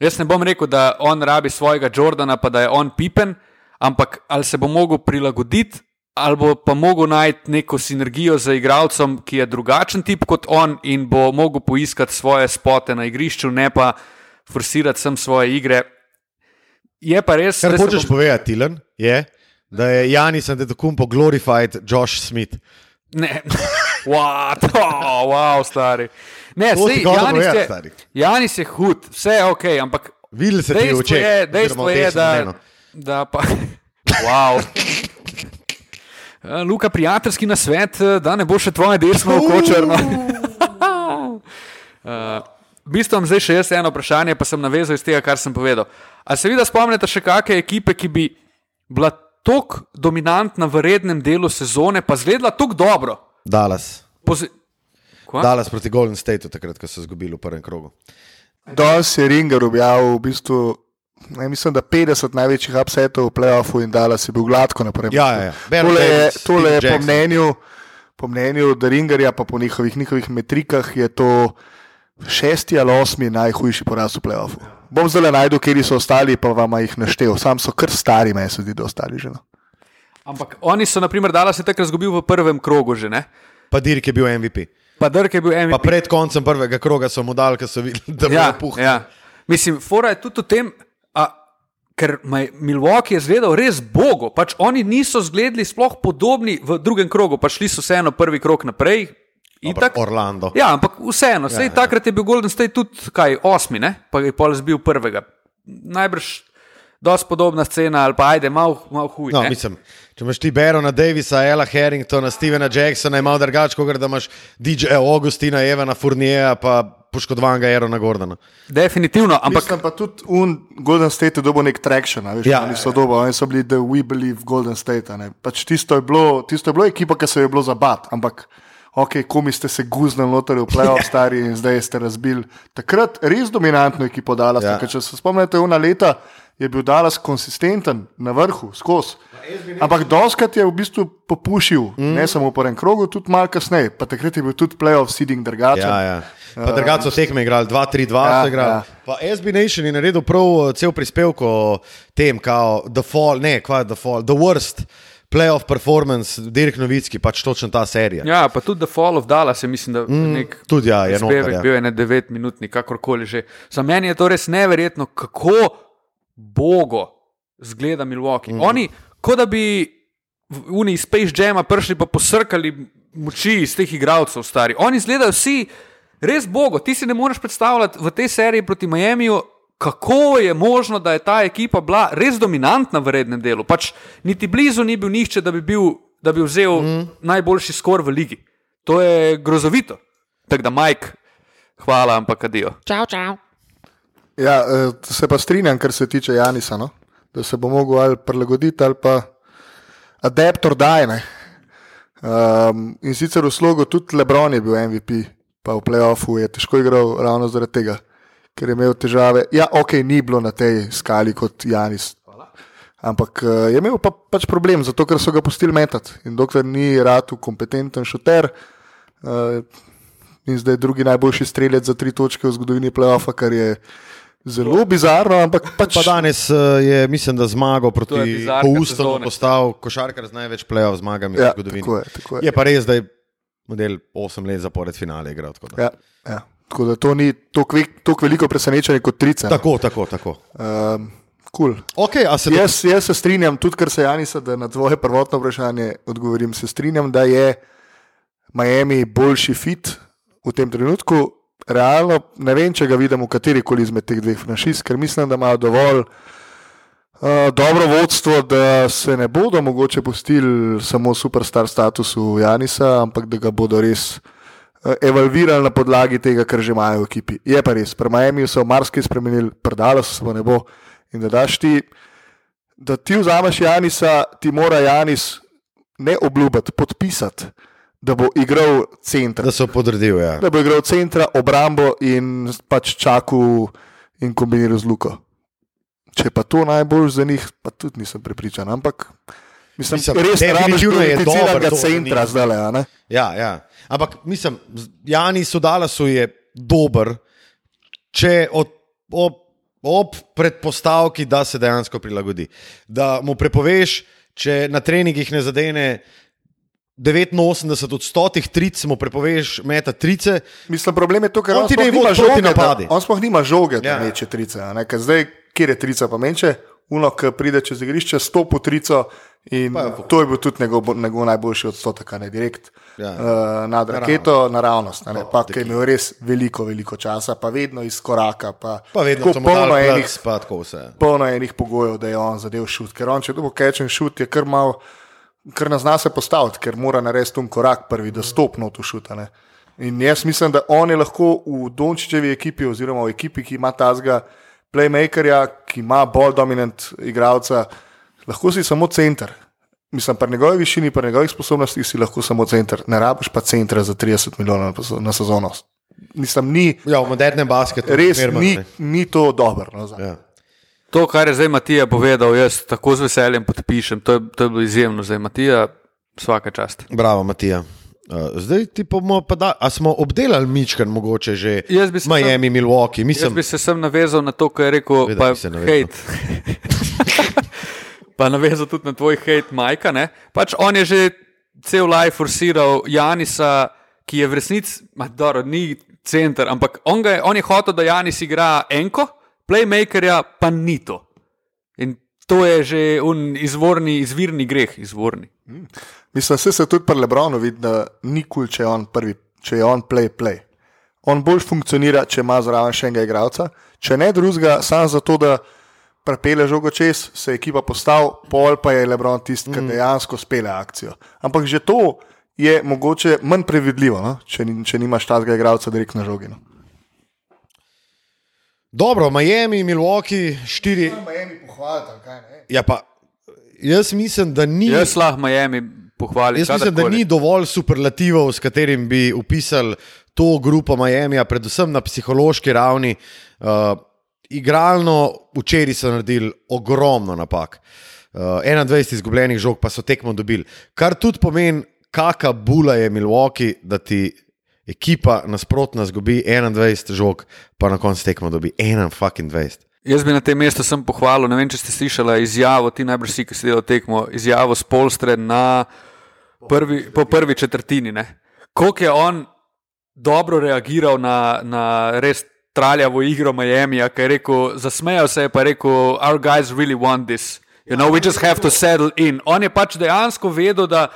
Speaker 3: jaz ne bom rekel, da on rabi svojega Jordana, pa da je on pipen, ampak ali se bo mogel prilagoditi, ali bo pa mogel najti neko sinergijo z igralcem, ki je drugačen tip kot on in bo mogel poiskati svoje spote na igrišču, ne pa forsirati sem svoje igre. Je pa res,
Speaker 2: Kar hočeš
Speaker 3: bo-
Speaker 2: povedati, Tilen, je, da je Janis Antetokounmpo glorified Josh Smith.
Speaker 3: Ne, What? Oh, wow, stari. Ne,
Speaker 2: To
Speaker 3: sej,
Speaker 2: hočem
Speaker 3: Janis,
Speaker 2: povedati,
Speaker 3: je,
Speaker 2: stari.
Speaker 3: Janis je hud, vse je ok, ampak
Speaker 2: Videli se ti v
Speaker 3: dejstvo
Speaker 2: očeh.
Speaker 3: je, dejstvo
Speaker 2: v
Speaker 3: je da,
Speaker 2: mnenju.
Speaker 3: da pa. Wow. Eh, Luka, prijateljski na svet, da ne bo še tvoje desno oko črno. Uh, v bistvu imam zdaj še jaz eno vprašanje, pa sem navezal iz tega, kar sem povedal. A se vidi, spomnite še kakšne ekipe, ki bi bila tako dominantna v rednem delu sezone, pa zgledala tako dobro?
Speaker 2: Dallas.
Speaker 3: Pozi Kva?
Speaker 2: Dallas proti Golden Stateu, takrat, ko so izgubili v prvem krogu.
Speaker 1: Danes je Ringer objavil v bistvu, ne, mislim, da 50 največjih upsetov v playoffu in Dallas je bil gladko na prvem.
Speaker 2: Ja, ja, ja. Baron
Speaker 1: Tole je, tole je po mnenju, po mnenju Ringerja, pa po njihovih, njihovih metrikah, je to šesti ali osmi najhujši poraz v playoffu. Bom zdaj najdel, kje so ostali, pa vam jih naštel. Sam so kar stari, meni se zdi, da ostali že. No.
Speaker 3: Ampak oni so, na primer, Dallas je takrat izgubil v prvem krogu že, ne?
Speaker 2: Pa Dirk je bil MVP.
Speaker 3: Pa Drk je bil MVP.
Speaker 2: Pa pred koncem prvega kroga so mu dali, ker so videli, da bo
Speaker 3: ja,
Speaker 2: puh.
Speaker 3: ja. Mislim, fora je tudi v tem, a, ker Milwaukee je zgledal res bogo. Pač oni niso zgledali sploh podobni v drugem krogu, pa šli so vseeno prvi krok naprej. Itak,
Speaker 2: Orlando.
Speaker 3: ja, ampak vseeno,
Speaker 2: ja, ja.
Speaker 3: takrat je bil Golden State tudi kaj, osmi, ne? pa je pol zbil prvega. Najbrž dosti podobna scena, ali pa ajde, malo mal huj.
Speaker 2: No, mislim, če imaš ti Berona Davisa, Ella Harringtona, Stevena Jacksona, je malo drugače, kot da imaš DJ Augustina, Evana Furnija, pa poškodovanega Erona Gordona.
Speaker 3: Definitivno, ampak
Speaker 1: Ampak pa tudi un Golden State je dobil nek traction, a veš,
Speaker 2: Ja,
Speaker 1: ja, oni
Speaker 2: ja,
Speaker 1: so dobo, oni so bili The We Believe Golden State. a ne. Pač tisto, je bilo, tisto je bilo ekipa, ki se je bilo zabat, ampak ok, komi ste se guznili noter v playoff
Speaker 2: Ja.
Speaker 1: stari in zdaj ste razbili. Takrat res dominantno ekipo Dallas,
Speaker 2: Ja.
Speaker 1: ja. če se spomnite, una leta je bil Dallas konsistenten na vrhu, skozi. Ampak doskrat je v bistvu popušil, mm. ne samo v prvem krogu, tudi malo kasneje. Pa takrat je bil tudi playoff seeding drugačen.
Speaker 2: Ja, ja. Pa drugače so tekme igrali, 2-3-2
Speaker 1: Ja,
Speaker 2: so igrali.
Speaker 1: ja.
Speaker 2: Pa SB Nation je naredil prav eh, cel prispevek o tem, kao The Fall, ne, kva je The Fall, The Worst Playoff Performance, Dirk Novitski, pač točno ta serija.
Speaker 3: ja, pa tudi The Fall of Dallas je, mislim, da mm, nek
Speaker 2: Tudi ja, je noter.
Speaker 3: Prispevek
Speaker 2: Ja.
Speaker 3: bil je ne 9 minutni, kakorkoli že. Za meni je to res neverjetno, kako bogo zgleda Milwaukee. Mm. Oni, kot da bi v Uni Space Jama prišli pa posrkali moči iz teh igralcev, stari. Oni izgledajo vsi res bogo. Ti si ne moreš predstavljati v tej seriji proti Miamiju. Kako je možno, da je ta ekipa bila res dominantna v rednem delu? Pač niti blizu ni bil nihče, da bi, bil, da bi vzel mm. najboljši skor v ligi. To je grozovito. Tako da, Mike, hvala, ampak adijo.
Speaker 1: Ja, eh, se pa strinjam, kar se tiče Janisa, no? da se bo mogel ali prilagoditi ali pa adaptor dajne. Um, in sicer v slogu tudi Lebron je bil MVP, pa v playoffu je težko igral ravno zaradi tega, ker je imel težave. Ja, ok, ni bilo na tej skali kot Janis. Ampak uh, je imel pa, pač problem, zato ker so ga pustili metati. In dokler ni ratu kompetenten šuter, uh, in zdaj drugi najboljši strelec za tri točke v zgodovini playoffa, kar je zelo bizarno, ampak pač
Speaker 2: Pa danes eh, je, mislim, da zmagal proti Houstonu,
Speaker 3: sezone.
Speaker 2: postal košarkar z največ plejev zmagami
Speaker 1: Ja,
Speaker 2: v zgodovini.
Speaker 1: tako je, tako je.
Speaker 2: je pa res, da je model 8 let zapored finale igral. Tako, da.
Speaker 1: Ja, ja. Tako da to ni tako ve- tako veliko presenečenje kot trice.
Speaker 2: tako, tako. tako.
Speaker 1: Um, Cool.
Speaker 2: Okay, se do...
Speaker 1: Jaz, jaz se strinjam, tudi kar se Janisa, da na tvoje prvotno vprašanje odgovorim. Se strinjam, da je Miami boljši fit v tem trenutku. Realno ne vem, če ga vidim v kateri koli izmed teh dveh franšiz, ker mislim, da imajo dovolj uh, dobro vodstvo, da se ne bodo mogoče pustili samo superstar statusu Janisa, ampak da ga bodo res uh, evalvirali na podlagi tega, kar že imajo v ekipi. Je pa res, pri Miami so marsikaj spremenili, predalo se pa ne bo. In da daš ti, da ti vzameš Janisa, ti mora Janis ne obljubiti, podpisati, da bo igral center.
Speaker 2: da so podredili. Ja.
Speaker 1: Da bo igral centra, obrambo in pač čakal in kombiniral z Luko. Če pa to najbolj za njih, pa tudi nisem prepričan. Ampak mislim,
Speaker 2: Mislim,
Speaker 1: res ne rabiš
Speaker 2: za
Speaker 1: centra
Speaker 2: njih.
Speaker 1: zdaj.
Speaker 2: Ja, ja. Ampak mislim, v Dallasu je dober, če od, ob, ob predpostavki, da se dejansko prilagodi. Da mu prepoveš, če na treningih ne zadene 89 od 100 tric, mu prepoveš meta trice.
Speaker 1: Mislim, problem je to, ker
Speaker 2: On ti ne vodi
Speaker 1: žoge, da,
Speaker 2: napadi.
Speaker 1: on sploh nima žoge, da
Speaker 2: Ja.
Speaker 1: meče trice. a ne, ker Zdaj, kjer je trica pa menče, uno, ki pride čez igrišče, stopi trico in to je bil tudi njegov, njegov najboljši odstotek, ne direkt.
Speaker 2: Ja.
Speaker 1: Uh, nad raketo, naravnost, ne, pa ki je imel res veliko, veliko časa, pa vedno iz koraka. Pa,
Speaker 2: Pa vedno
Speaker 1: tako polno enih
Speaker 2: enih, pa tako vse.
Speaker 1: polno enih pogojev, da je on zadev šut. Ker on, če to bo kečen šut, je kar mal, kar nas zna se postaviti, ker mora narediti um korak prvi, da stopno to šutane. In jaz mislim, da on je lahko v Dončičevi ekipi, oziroma v ekipi, ki ima tazga playmakerja, ki ima bolj dominant igralca, lahko si samo center. Mislim, pri njegovi višini, pri njegovih sposobnostih si lahko samo center. Ne rabiš pa centra za 30 milijonov na sezono. Mislim, ni,
Speaker 2: Ja, v modernem basketu
Speaker 1: res ni, ni to dobro. No, za-
Speaker 2: Ja.
Speaker 3: To, kar je zdaj Matija povedal, jaz tako z veseljem podpišem. To je, to je bilo izjemno. Zdaj, Matija, vsaka čast.
Speaker 2: Bravo, Matija. Uh, zdaj ti pa bomo pa da, a smo obdelali Mičkan, mogoče že
Speaker 3: Jaz
Speaker 2: Miami, Milwaukee.
Speaker 3: Jaz
Speaker 2: Mislim,
Speaker 3: bi se sem navezal na to, kar je rekel,
Speaker 2: Vedel
Speaker 3: pa hejt. pa navezal tudi na tvoj hejt, Majka. Ne? Pač on je že cel life forsiral Janisa, ki je v resnici, dobro, ni center, ampak on, ga je, on je hotel, da Janis igra enko, playmakerja pa ni to. In to je že un izvorni, izvirni greh, izvorni.
Speaker 1: Mislim, da se tudi pri Lebronu vidi, da ni kul, cool, če je on prvi, če je on play, play. On bolj funkcionira, če ima zraven še enega igralca, če ne drugega, samo zato, da prepele žogo čez, se je ekipa postavil, pol pa je Lebron tisti, ki dejansko spele akcijo. Ampak že to je mogoče manj previdljivo, no? če, če nimaš tazga igralca direkt na žogi. No?
Speaker 2: dobro, Miami, Milwaukee, štiri.
Speaker 1: Miami pohvalite, kaj ne?
Speaker 2: Ja, pa jaz mislim, da ni.
Speaker 3: Jaz lahko Miami pohvalim.
Speaker 2: Jaz mislim, da ni dovolj superlativov, s katerim bi opisali to grupo Miami, predvsem na psihološki ravni. Uh, igralno včeraj so naredili ogromno napak. Uh, 21 izgubljenih žog, pa so tekmo dobili. Kar tudi pomeni, kakšna bula je Milwaukee, da ti ekipa nasprotna zgubi 21 žog, pa na koncu tekmo dobi 21.
Speaker 3: Jaz bi na tem mestu sem pohvalil, ne vem, če ste slišali izjavo, ti najbrž vsi, ki ste delali tekmo, izjavo Spolstre na prvi, po prvi četrtini. Koliko je on dobro reagiral na, na res traljavo igro Miami, ki je rekel, zasmejal se je pa rekel, our guys really want this. You know, we just have to settle in. On je pač dejansko vedel, da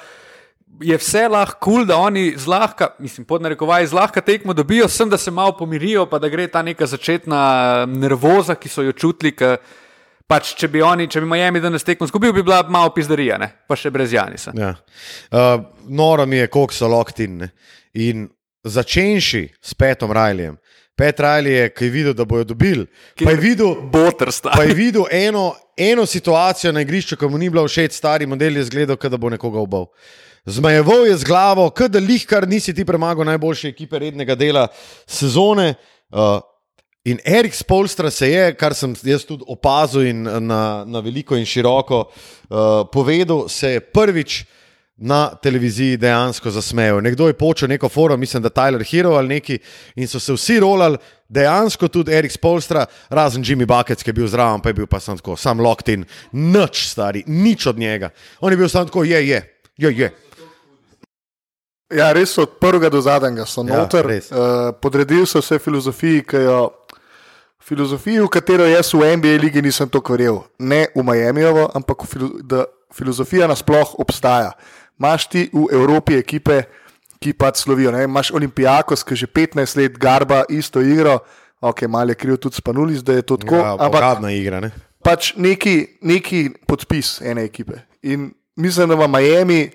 Speaker 3: je vse lahko kul, cool, da oni zlahka, mislim, pod narekovaj, zlahka tekmo dobijo, sem da se malo pomirijo, pa da gre ta neka začetna nervoza, ki so jo čutili. Ka, pač, če bi oni, če bi Miami danes tekmo izgubil, bi bila malo pizdarija, ne? pa še brez Janisa.
Speaker 2: Ja. Uh, noro mi je, koliko so loktin. In začenši s Petom Rajljem. Pet Rajlj je, ki je videl, da bojo dobili. Pa je videl,
Speaker 3: Botrsta.
Speaker 2: pa je videl eno, eno situacijo na igrišču, ki mu ni bila všeč, stari model je zgledal, da bo nekoga ubal. Zmajeval je z glavo, kot da lih kar nisi ti premagal najboljše ekipe rednega dela sezone. Uh, in Erik Spolstra se je, kar sem jaz tudi opazil in na, na veliko in široko uh, povedal, se je prvič na televiziji dejansko zasmejal. Nekdo je počel neko forum, mislim, da Tyler Hero ali neki, in so se vsi rolali, dejansko tudi Erik Spolstra, razen Jimmy Buckets, ki je bil zraven, pa je bil pa sam tako, sam locked in, nič stari, nič od njega. On je bil sam tako, je, je, je. je.
Speaker 1: Ja, res od prvega do zadnjega so
Speaker 2: Ja,
Speaker 1: noter.
Speaker 2: res.
Speaker 1: uh, podredil so se filozofiji, ki jo Filozofijo, v katero jaz v NBA ligi nisem to verjel, ne v Miamijovo, ampak filo, da filozofija nasploh obstaja. Maš ti v Evropi ekipe, ki pač slovijo. Ne? Imaš Olimpijakos, ki že 15 let garba isto igro, ok, malo je kriv tudi Spanulis, da je to tako.
Speaker 2: Ja,
Speaker 1: ampak
Speaker 2: Paradna igra. Ne?
Speaker 1: pač neki, neki podpis ene ekipe. In mislim, da v Miami,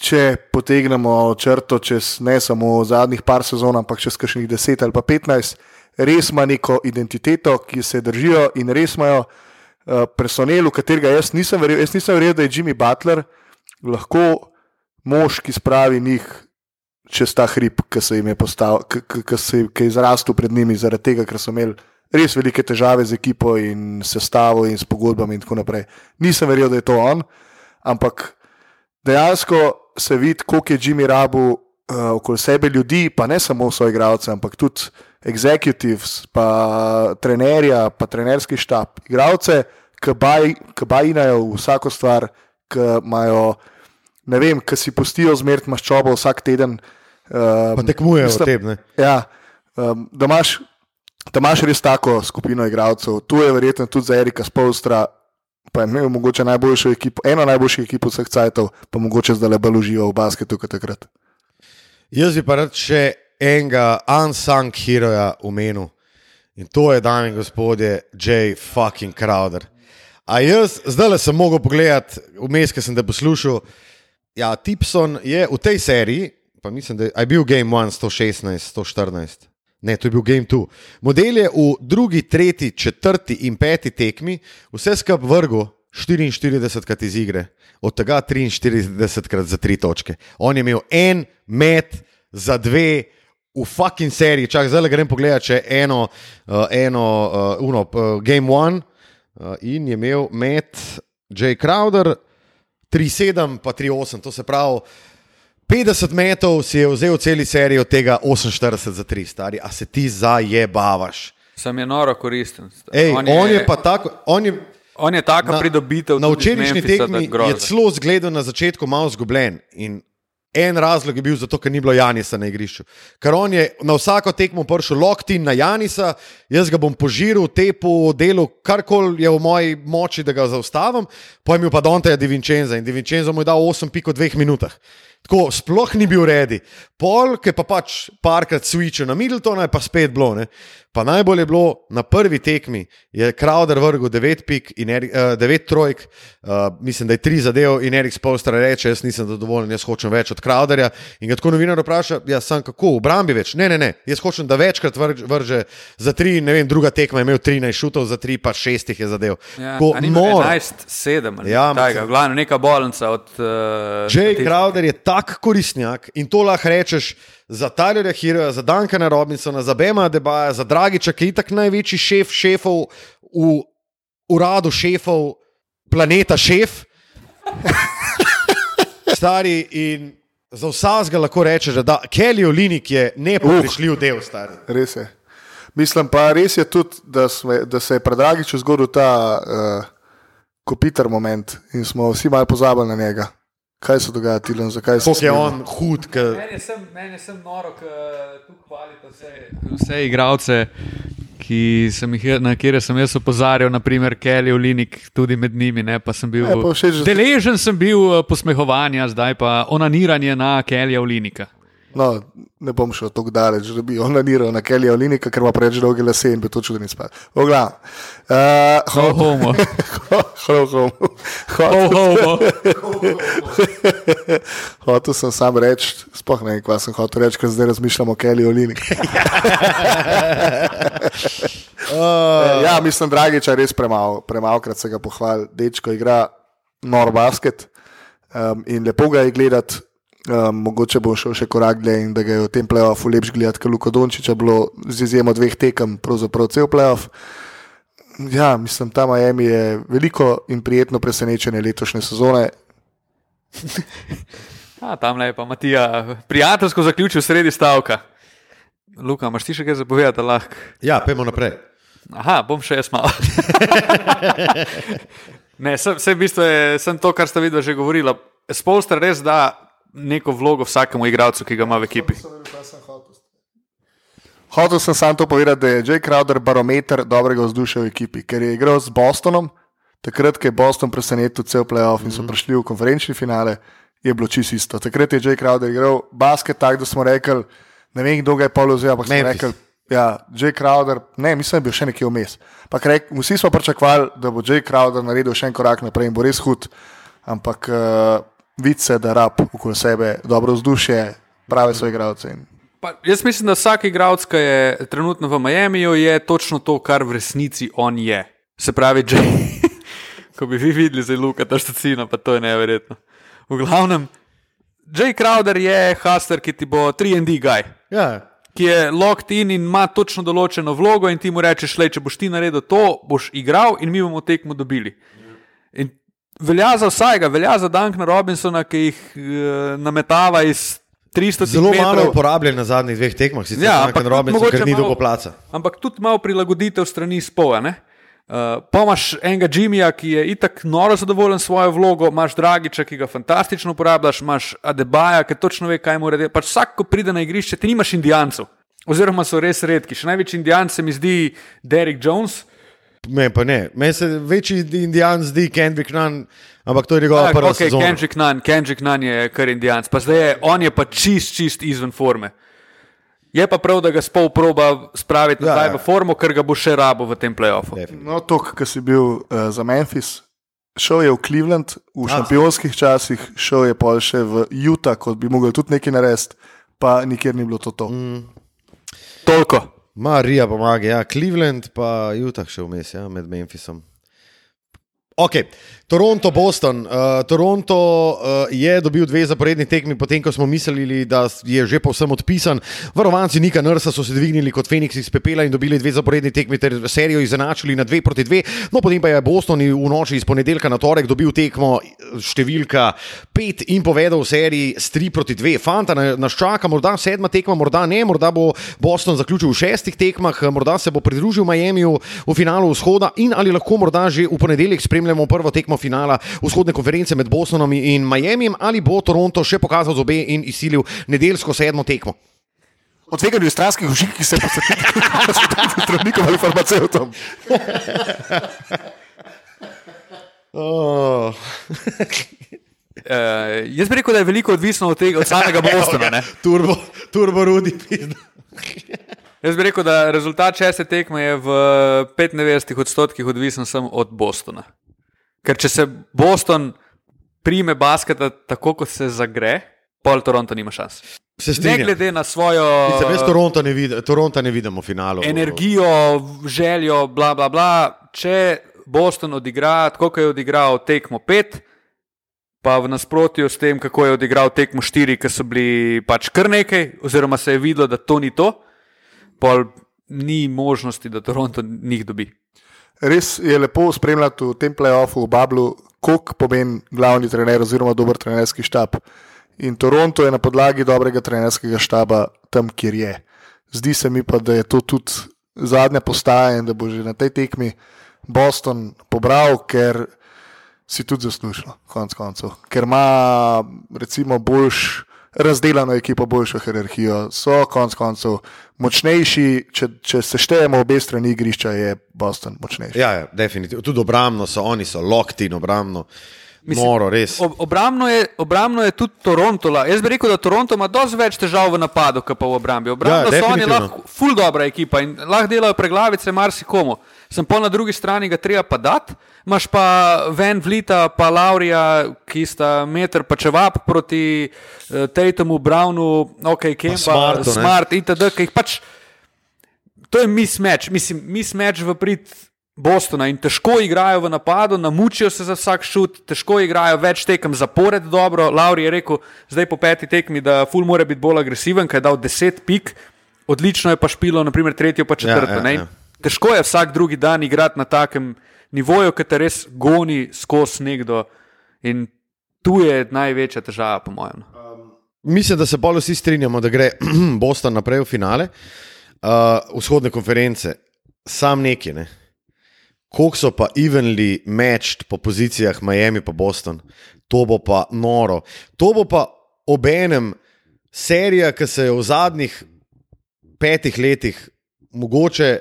Speaker 1: če potegnemo črto čez ne samo zadnjih par sezon, ampak čez kakšnih 10 ali pa 15, res ima neko identiteto, ki se držijo in res imajo uh, personel, v katerega jaz nisem verjel. Jaz nisem verjel, da je Jimmy Butler lahko mož, ki spravi njih. Čez ta hrib, ki se jim je postavil, ki se je izrastel pred njimi, zaradi tega, ker so imeli res velike težave z ekipo in sestavo in s pogodbami in tako naprej. Nisem verjel, da je to on, ampak dejansko se vidi, koliko je Jimmy Rabu uh, okoli sebe ljudi, pa ne samo svoje igralce, ampak tudi executives, pa trenerja, pa trenerski štab, igralce, ki bajinajo vsako stvar, ki imajo, ne vem, ki si pustijo zmert maščobo vsak teden. Uh,
Speaker 2: Pa tekmujejo v tem.
Speaker 1: Ja, um, da, imaš, da imaš res tako skupino igralcev. Tu je verjetno tudi za Erika Spolstra, pa je imel mogoče najboljšo ekipo, eno najboljših ekip vseh cajtov, pa mogoče zdaj le bolj uživa v basketu kot takrat.
Speaker 2: Jaz bi pa rad še enega unsung heroja omenil. In to je, dame in gospodje, J. fucking Crowder. A jaz zdaj le sem mogel pogledati, vmes, ki sem te poslušal. Ja, Tipson je v tej seriji, pa mislim, da je bil Game 1 116, 114. Ne, to je bil Game 2. Model je v drugi, tretji, četrti in peti tekmi vse skupaj vrgo 44 krat iz igre, od tega 43 krat za tri točke. On je imel en met za dve. V fucking seriji, čak zdaj le grem pogledat, če eno, uh, eno uh, uno, uh, Game One uh, in je imel med J. Crowder 3-7, pa 3-8, to se pravi 50 metrov si je vzel celi seriji, od tega 48 za 3, stari, a se ti zajebavaš.
Speaker 3: Sem je noro koristen.
Speaker 2: Ej, on, je, on je pa tako, on je
Speaker 3: On je taka pridobitev.
Speaker 2: na
Speaker 3: tudi iz
Speaker 2: včerajšnji tekmi je celo zgledal na začetku malo zgubljen. In en razlog je bil zato, ker ni bilo Janisa na igrišču. Ker on je na vsako tekmo prišel loktin na Janisa, jaz ga bom požiril, tepu, delu, karkoli je v moji moči, da ga zaustavim, pojem pa Dante Di Vincenza in Di Vincenzo mu je dal 8 pik v dveh minutah. Tako sploh ni bil redi. Pol, ki pa pač parkrat switchil na Middletona, je pa spet bilo. Ne? Pa najbolj je bilo na prvi tekmi, je Crowder vrgel 9 pik in 9 trojk, uh, mislim, da je 3 zadev in Erik Spolstra reče, jaz nisem zadovoljen, jaz hočem več od Crowderja. In ga tako novinar vpraša, ja, sam kako, v brambi več. Ne, ne, ne, jaz hočem, da večkrat vrže, vrže za 3, ne vem, druga tekma je imel 13 šutov, za 3 pa 6 jih je zadev.
Speaker 3: Ja, imel
Speaker 2: noro.
Speaker 3: 11-7.
Speaker 2: Ja,
Speaker 3: Tajga, glavno, neka bolnica od. Uh,
Speaker 2: Jay Crowder je tak koristnjak in to lahko rečeš za Tylerja Hiroja, za Duncana Robinsona, za Bema Debaja, za Dragiča, ki je itak največji šef šefov v uradu šefov planeta šef. Stari in za vsakega lahko rečeš, da Kelly Olinik je nepogrešljiv del stari.
Speaker 1: Res je. Mislim pa res je tudi, da, sme, da se je predragič zgodil ta uh, kopiter moment in smo vsi malo pozabili na njega. Kaj se dogaja, Tilan, zakaj se
Speaker 2: je on hud, ker
Speaker 3: Meni je sem, meni je sem noro, ker tu hvalite vse, vse igralce, ki sem jih, na kere sem jaz opozarjal, naprimer Kelly Olinik, tudi med njimi. Ne, pa sem bil,
Speaker 1: Ja, pa všeč, da-
Speaker 3: deležen sem bil eh, posmehovanja, zdaj pa onaniranje na Kellyja Olinika.
Speaker 1: No, ne bom šel tako daleč, da bi onaniral na Kellyja Olinika, ker ima preveč dolge lase in bi to čudni spal. Ogla. Uh,
Speaker 3: Ho, homo.
Speaker 1: Hvala, hvala.
Speaker 3: Ho, homo.
Speaker 1: Hotel sem sam reči, spoh ne vem, kaj sem hotel reči, ker zdaj razmišljam o Kelly Olini.
Speaker 2: uh,
Speaker 1: ja, mislim, Dragiča res premalo, premalkrat se ga pohvali. Dečko igra nor basket um, in lepo ga je gledati. Um, mogoče bo šel še korak dlje in da ga je v tem playoffu lepš gledati, ker Luko Dončiča bilo z izjemo dveh tekem, pravzaprav cel playoff. Ja, mislim, ta Miami je veliko in prijetno presenečenje letošnje sezone.
Speaker 3: A, tam je pa Matija, prijateljsko zaključil sredi stavka. Luka, imaš ti še kaj zapovedati, lahko?
Speaker 2: ja, pojmo naprej.
Speaker 3: Aha, bom še jaz malo. ne, sem, sem, v bistvu je, sem to, kar ste videli, že govorila. Spolster res da neko vlogo vsakemu igralcu, ki ga ima v ekipi.
Speaker 1: Hotel sem samo to povedati, da je Jay Crowder barometer dobrega vzdušja v ekipi, ker je igral z Bostonom, takrat, ko je Boston presenetil cel playoff in so prišli v konferenčni finale, je bilo čisto isto. Takrat je Jay Crowder igral basket tako, da smo rekli, ne vem, kdo ga je pol vzel, ampak smo rekli, ja, Jay Crowder, ne, mislim, da je bil še nekje vmes. Rek, vsi smo pričakovali, da bo Jay Crowder naredil še en korak naprej in bo res hud, ampak uh, vidi se, da rab okoli sebe dobro vzdušje, prave svoje igralce.
Speaker 3: Pa, jaz mislim, da vsak igralec, ki je trenutno v Miamiju, je točno to, kar v resnici on je. Se pravi, že ko bi vi videli za Luka, ta štacina, pa to je neverjetno. V glavnem, Jay Crowder je Haster, ki ti bo 3D guy.
Speaker 2: Ja,
Speaker 3: ki je locked in in ima točno določeno vlogo, in ti mu rečeš, le, če boš ti naredil to, boš igral in mi bomo tekmo dobili. In velja za vsakega, velja za Dankna Robinsona, ki jih uh, nametava iz 300
Speaker 2: zelo malo
Speaker 3: metrov.
Speaker 2: uporabljen na zadnjih dveh tekmah, sicer
Speaker 3: Ja, ampak
Speaker 2: Robinson, ker ni dolgo placa.
Speaker 3: Ampak tudi malo prilagoditev strani spola. Ne? Uh, pa imaš enega Jimmyja, ki je itak noro zadovoljen s svojo vlogo, imaš Dragiča, ki ga fantastično uporabljaš, imaš Adebaja, ki točno ve, kaj mora delati. Pač vsak, ko pride na igrišče, ti nimaš indijancev. Oziroma so res redki. Še največji indijanc se mi zdi Derek Jones.
Speaker 2: Me pa ne, meni se večji indijan zdi Kendrick Nunn, ampak to je njegova
Speaker 3: Tak,
Speaker 2: prva
Speaker 3: okay,
Speaker 2: sezona.
Speaker 3: Kendrick Nunn, Kendrick Nunn je kar indijanc, pa zdaj je on je pa čist, čist izven forme. Je pa prav, da ga spol proba spraviti
Speaker 2: Ja,
Speaker 3: nazaj
Speaker 2: ja.
Speaker 3: v formo, ker ga bo še rabo v tem playoffu.
Speaker 1: No, to, ki si bil uh, za Memphis, šel je v Cleveland v šampionskih časih, šel je pa še v Utah, kot bi mogel tudi nekaj narediti, pa nikjer ni bilo to. to. Mm.
Speaker 3: Toliko.
Speaker 2: Marija pomaga, ja, Cleveland pa Utah še vmes, ja, med Memphisom. Ok, Toronto, Boston. Uh, Toronto uh, je dobil dve zaporedni tekmi, potem ko smo mislili, da je že povsem odpisan. Varovanci Nika Nrsa so se dvignili kot Feniks iz pepela in dobili dve zaporedni tekmi ter serijo izenačili na dve proti dve. No, potem pa je Boston v noči iz ponedeljka na torek dobil tekmo številka pet in povedal v seriji s tri proti dve. Fanta na- nas čaka, morda sedma tekma, morda ne, morda bo Boston zaključil v šestih tekmah, morda se bo pridružil Miamiju v finalu vzhoda in ali lahko morda že v ponedeljek spremljamo prvo tekmo finala vzhodne konference med Bostonom in Miamijem, ali bo Toronto še pokazal zobe in izsilil nedeljsko sedmo tekmo.
Speaker 1: O tveganju stranskih užig, ki se posvetijo zdravnikom ali farmacevtom.
Speaker 2: Oh.
Speaker 3: Uh, jaz bi rekel, da je veliko odvisno od, tega, od samega Bostona. ne.
Speaker 2: Turbo, turbo Rudi.
Speaker 3: Jaz bi rekel, da rezultat šeste tekme je v 95 odstotkih odvisen samo od Bostona. Ker če se Boston prime basketa tako, kot se zagre, pol Toronto nima šans. Ne glede na svojo
Speaker 2: Mislim, Jaz Toronto ne, vid Toronto ne vidim v finalu.
Speaker 3: energijo, željo, bla, bla, bla. Če Boston odigra tako, kot je odigral tekmo 5, pa v nasprotju s tem, kako je odigral tekmo 4, ki so bili pač kar nekaj, oziroma se je videlo, da to ni to, pol ni možnosti, da Toronto njih dobi.
Speaker 1: Res je lepo spremljati v tem playoffu, v Bablu, koliko pomeni glavni trener oziroma dober trenerski štab. In Toronto je na podlagi dobrega trenerskega štaba tam, kjer je. Zdi se mi pa, da je to tudi zadnja postaja in da bo že na tej tekmi Boston pobral, ker si tudi zaslužil, konec koncev. Ker ima recimo boljš. Razdeljeno ekipo, boljšo hierarhijo, so konec koncev močnejši. Če, če seštejemo obe strani igrišča, je Boston močnejši.
Speaker 2: Ja, ja, definitivno. Tudi obramno so, oni so lokti in obramno.
Speaker 3: Mislim,
Speaker 2: Moro, res.
Speaker 3: Ob, obramno, je, obramno je tudi Toronto. la- Jaz bi rekel, da Toronto ima dosti več težav v napadu, kot pa v obrambi. Obrambno
Speaker 2: Ja,
Speaker 3: so oni lahko ful dobra ekipa in lahko delajo preglavice marsikomu. Sem pa na drugi strani ga treba pa dati. Imaš pa Van Vlita, pa Laurija, ki sta meter pa čevap proti uh, Tatemu, Brownu, ok, Kempa,
Speaker 2: Smartu.
Speaker 3: Smart itd., ki jih pač to je mismatch, mislim, mismatch v prid Bostona in težko igrajo v napadu, namučijo se za vsak šut, težko igrajo več tekem zapored dobro. Lauri je rekel, zdaj po peti tekmi, da ful mora biti bolj agresiven, ker je dal 10 pik, odlično je pa špilo, naprimer tretjo pa četrto.
Speaker 2: Ja, ja, ja.
Speaker 3: Težko je vsak drugi dan igrati na takem nivoju, ki te res goni skozi nekdo. In tu je največja težava, po mojem. no.
Speaker 2: Mislim, da se bolj vsi strinjamo, da gre Boston naprej v finale. Uh, vzhodne konference, sam neki. Ne? Koliko so pa evenly matched po pozicijah Miami pa Boston, to bo pa noro. To bo pa obenem serija, ki se je v zadnjih petih letih mogoče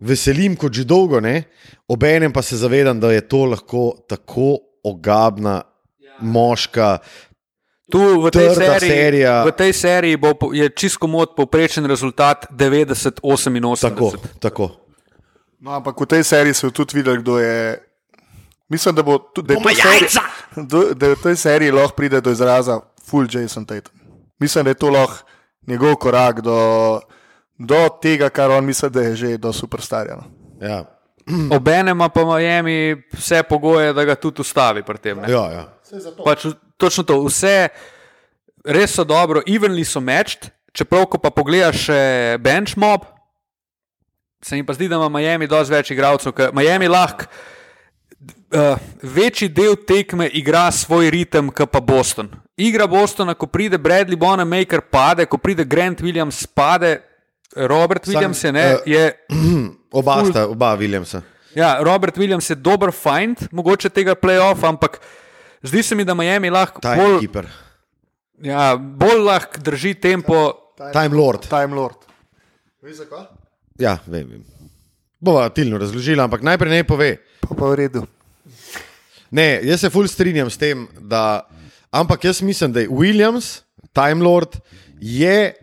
Speaker 2: veselim kot že dolgo, ne? obenem pa se zavedam, da je to lahko tako ogabna, moška.
Speaker 3: Tu v tej seriji,
Speaker 2: serija.
Speaker 3: v tej seriji bo, je čisto mod povprečen rezultat 90-88.
Speaker 2: Tako, tako.
Speaker 1: No, ampak v tej seriji so tudi videli, kdo je. Mislim, da, bo, da, je v tej seriji, da v tej seriji lahko pride do izraza full Jason Tatum. Mislim, da je to lahko njegov korak do, do tega, kar on misli, da je že do superstarja. No.
Speaker 2: Ja.
Speaker 3: Obenem pa Miami vse pogoje, da ga tudi ustavi pri tem. ne.
Speaker 2: Ja, ja.
Speaker 3: Pač, točno to, vse res so dobro, evenly so matched, čeprav ko pa pogledaš še bench mob, se mi pa zdi, da ima Miami dosti več igralcev, ker Miami lahko uh, večji del tekme igra svoj ritem, kot pa Boston. Igra Bostona, ko pride Bradley Bonamaker, pade, ko pride Grant Williams, pade. Robert Williams je, ne,
Speaker 2: eh,
Speaker 3: je
Speaker 2: Oba sta, oba Williamsa.
Speaker 3: Ja, Robert Williams je dober find, mogoče tega playoffa, ampak zdi se mi, da Miami lahko
Speaker 2: Time
Speaker 3: bolj,
Speaker 2: keeper,
Speaker 3: ja, bolj lahko drži tempo.
Speaker 2: time lord.
Speaker 1: Time Lord. Veš zakaj?
Speaker 2: Ja, vem. vem. Bova tilno razložila, ampak najprej naj pove.
Speaker 1: Pa pa v redu.
Speaker 2: Ne, jaz se fulj strinjam s tem, da. Ampak jaz mislim, da je Williams, Time Lord, je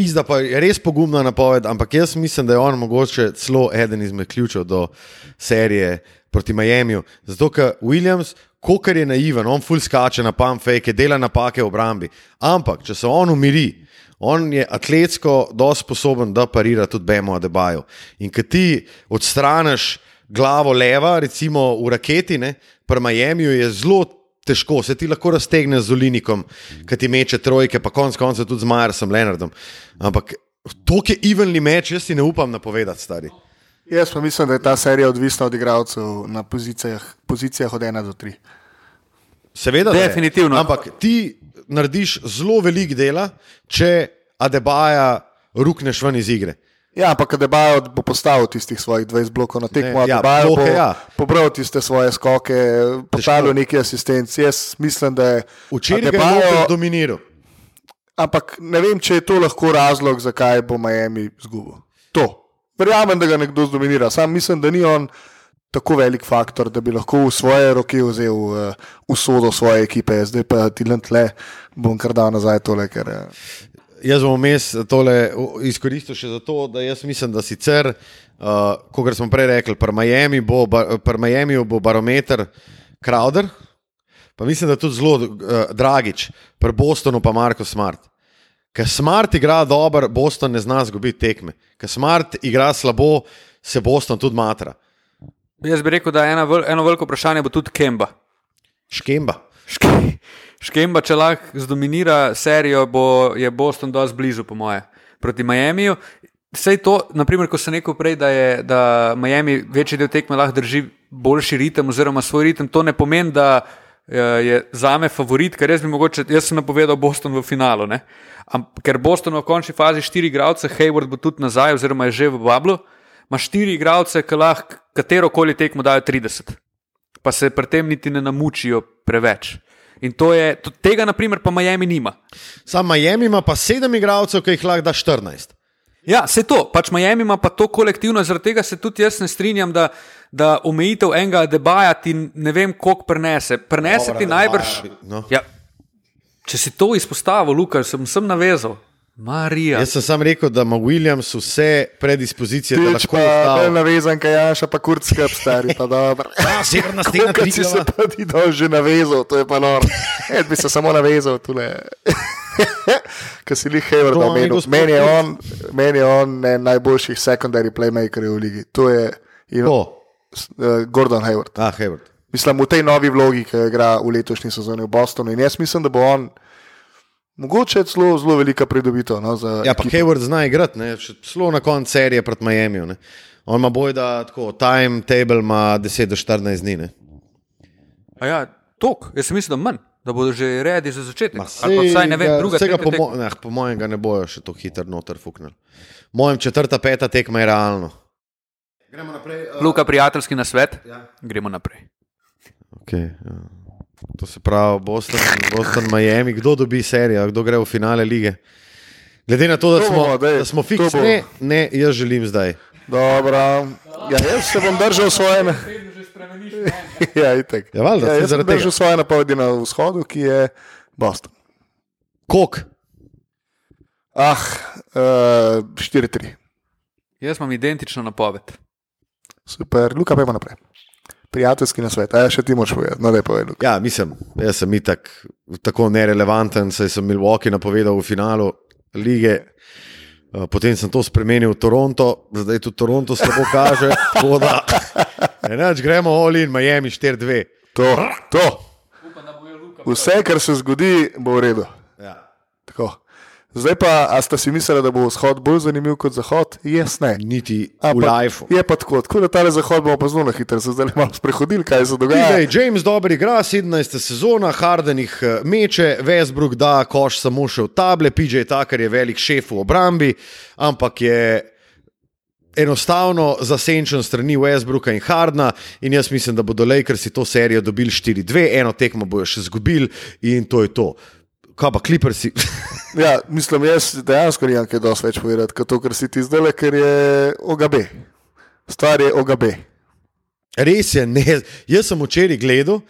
Speaker 2: pizda, pa je res pogumna napoved, ampak jaz mislim, da je on mogoče celo eden izmed ključev do serije proti Miamiju. Zato, ker Williams, kokar je naiven, on fulj skače na pump fake, dela napake v obrambi. Ampak, če se on umiri, on je atletsko dosti sposoben, da parira tudi Bemo Adebaju. In ko ti odstraniš glavo leva, recimo v raketi, ne, pri Miamiju je zelo težko, se ti lahko raztegne z Olinikom, ki ti meče trojke, pa konec koncev tudi z Majersom Leonardom. Ampak to je evenly meč, jaz si ne upam napovedati, stari.
Speaker 1: Jaz pa mislim, da je ta serija odvisna od igralcev na pozicijah, pozicijah od 1 do 3.
Speaker 2: Seveda, je.
Speaker 3: Definitivno.
Speaker 2: Ampak ti narediš zelo velik dela, če Adebaja rukneš ven iz igre.
Speaker 1: Ja, ampak Adebayo bo postavil tistih svojih 20 blokov na tekmo,
Speaker 2: ja,
Speaker 1: Adebayo bo
Speaker 2: bloke, ja.
Speaker 1: pobral tiste svoje skoke, postavil neki asistenci. Jaz mislim, da je
Speaker 2: Včeraj Lopez dominiral.
Speaker 1: Ampak ne vem, če je to lahko razlog, zakaj bo Miami izgubil. To. Verjamem, da ga nekdo zdominira. Sam mislim, da ni on tako velik faktor, da bi lahko v svoje roke vzel uh, usodo svoje ekipe. Zdaj pa ti tle bom kar dal nazaj tole, ker uh,
Speaker 2: Jaz bom vmes tole izkoristil še zato, da jaz mislim, da sicer, uh, kot smo prej rekli, pri Miami bo, pri Miamiju bo barometer Crowder, pa mislim, da tudi zelo uh, Dragič, pri Bostonu pa Marko Smart. Ker Smart igra dobro, Boston ne zna zgubiti tekme. Ker Smart igra slabo, se Boston tudi matra.
Speaker 3: Jaz bi rekel, da ena, eno veliko vprašanje bo tudi Kemba.
Speaker 2: Škemba.
Speaker 3: Ške- Škemba, če lahko zdominira serijo, bo, je Boston dosti blizu, po moje, proti Miamiju. Vse to, naprimer, ko sem rekel prej, da, je, da Miami večji del tekme lahko drži boljši ritem oziroma svoj ritem, to ne pomeni, da eh, je za me favorit, ker jaz bi mogoče, jaz sem napovedal Boston v finalu. ne. Am, ker Boston v končni fazi štiri igralce, Hayward bo tudi nazaj, oziroma je že v Bablu, ima štiri igralce, ki lahko katero koli tekmo dajo 30 pa se pri tem niti ne namučijo preveč. In to je, to, tega, naprimer, pa Miami nima.
Speaker 2: Sam Miami ima pa sedem igralcev, ki jih lahko da 14.
Speaker 3: Ja, se to, pač Miami ima pa to kolektivno, zaradi tega se tudi jaz ne strinjam, da, da omejitev enega debaja ti ne vem, koliko prenese. Prenese
Speaker 2: Dobra,
Speaker 3: ti najbrž.
Speaker 2: No.
Speaker 3: Ja, če si to izpostavil, Lukaš, sem sem navezal. Marija.
Speaker 2: Jaz sem sam rekel, da ima Williams vse predispozicije, da
Speaker 1: Tič
Speaker 2: lahko
Speaker 1: pa
Speaker 2: ustavi.
Speaker 1: bolj navezan, kaj Janša, pa kurcka stari, pa dobro.
Speaker 2: Ja, severna stena
Speaker 1: Kot si se pa ti dol že navezal, to je pa noro. Jaz bi se samo navezal tule. Ker si
Speaker 2: To vam je
Speaker 1: omenil. Meni je on, meni je on en najboljših secondary playmakerjev v ligi. To je in,
Speaker 2: To.
Speaker 1: uh, Gordon Hayward.
Speaker 2: Ah, Hayward.
Speaker 1: Mislim, v tej novi vlogi, ki jo igra v letošnji sezoni v Bostonu. In jaz mislim, da bo on mogoče celo zelo velika pridobitev. No, za
Speaker 2: Ja, pa
Speaker 1: ekipo.
Speaker 2: Hayward zna igrati, zelo na koncu serije proti Miamiju. Ne. On ima boj, da tako, timetable ima 10 do 14 dni. Ne.
Speaker 3: A Ja, tok, jaz sem mislil, da manj, da bodo že redi za začetek. Vsaj ne vem, druga tretja
Speaker 2: po,
Speaker 3: tekma.
Speaker 2: mo ne, po mojem ga ne bojo še tako hitro noter fuknili. Mojem četrta, peta tekma je realno. Gremo naprej. Uh,
Speaker 3: Luka, prijateljski na svet. Ja. Gremo naprej.
Speaker 2: okay, ja. To se pravi, Boston, Boston, Miami, kdo dobi serijo, kdo gre v finale lige. Glede na to, da
Speaker 1: To
Speaker 2: smo,
Speaker 1: bomo, daj,
Speaker 2: da smo
Speaker 1: to
Speaker 2: fiks,
Speaker 1: bo.
Speaker 2: ne, ne, jaz želim zdaj.
Speaker 1: Dobro. Ja, jaz se bom držal svoje. Ja, itek.
Speaker 2: Ja, valjda,
Speaker 1: ja, jaz sem držal svoje napovedi na vzhodu, ki je Boston.
Speaker 2: Kok?
Speaker 1: Ah, uh, 4-3.
Speaker 3: Jaz imam identično napoved.
Speaker 1: Super, Luka, pa naprej. Prijateljski nasvet, a ja, še ti moraš povedati, no, da je povedal.
Speaker 2: Ja, mislim, jaz sem itak tako nerelevanten, saj sem Milwaukee napovedal v finalu lige. eh, Potem sem to spremenil v Toronto, zdaj tudi Toronto slabo kaže. tako da, Enač, gremo all in Miami 4-2.
Speaker 1: To, to. Vse, kar se zgodi, bo v redu.
Speaker 2: Ja.
Speaker 1: Tako. Zdaj pa, a ste si mislili, da bo vzhod bolj zanimiv kot zahod? Jaz ne.
Speaker 2: Niti
Speaker 1: A,
Speaker 2: v lifeu.
Speaker 1: Je pa tako, tako da ta zahod bomo pa zelo na hitro, se zdaj malo sprehodili, kaj se dogaja.
Speaker 2: Zdaj, James dobro igra, 17. sezona, Harden jih eh, meče, Westbrook da koš samo še v table, PJ Tucker je velik šef v obrambi, ampak je enostavno zasenčen strani Westbrooka in Hardna in jaz mislim, da bodo Lakersi to serijo dobili 4-2, eno tekmo bojo še zgubili in to je to. Kaj pa Clippersi?
Speaker 1: Ja, mislim, jaz dejansko nimam kaj dosti več povedati, kot to, kar si ti zdaj, ker je OGB. Stvar je OGB.
Speaker 2: Res je, ne. Jaz sem včeraj gledal,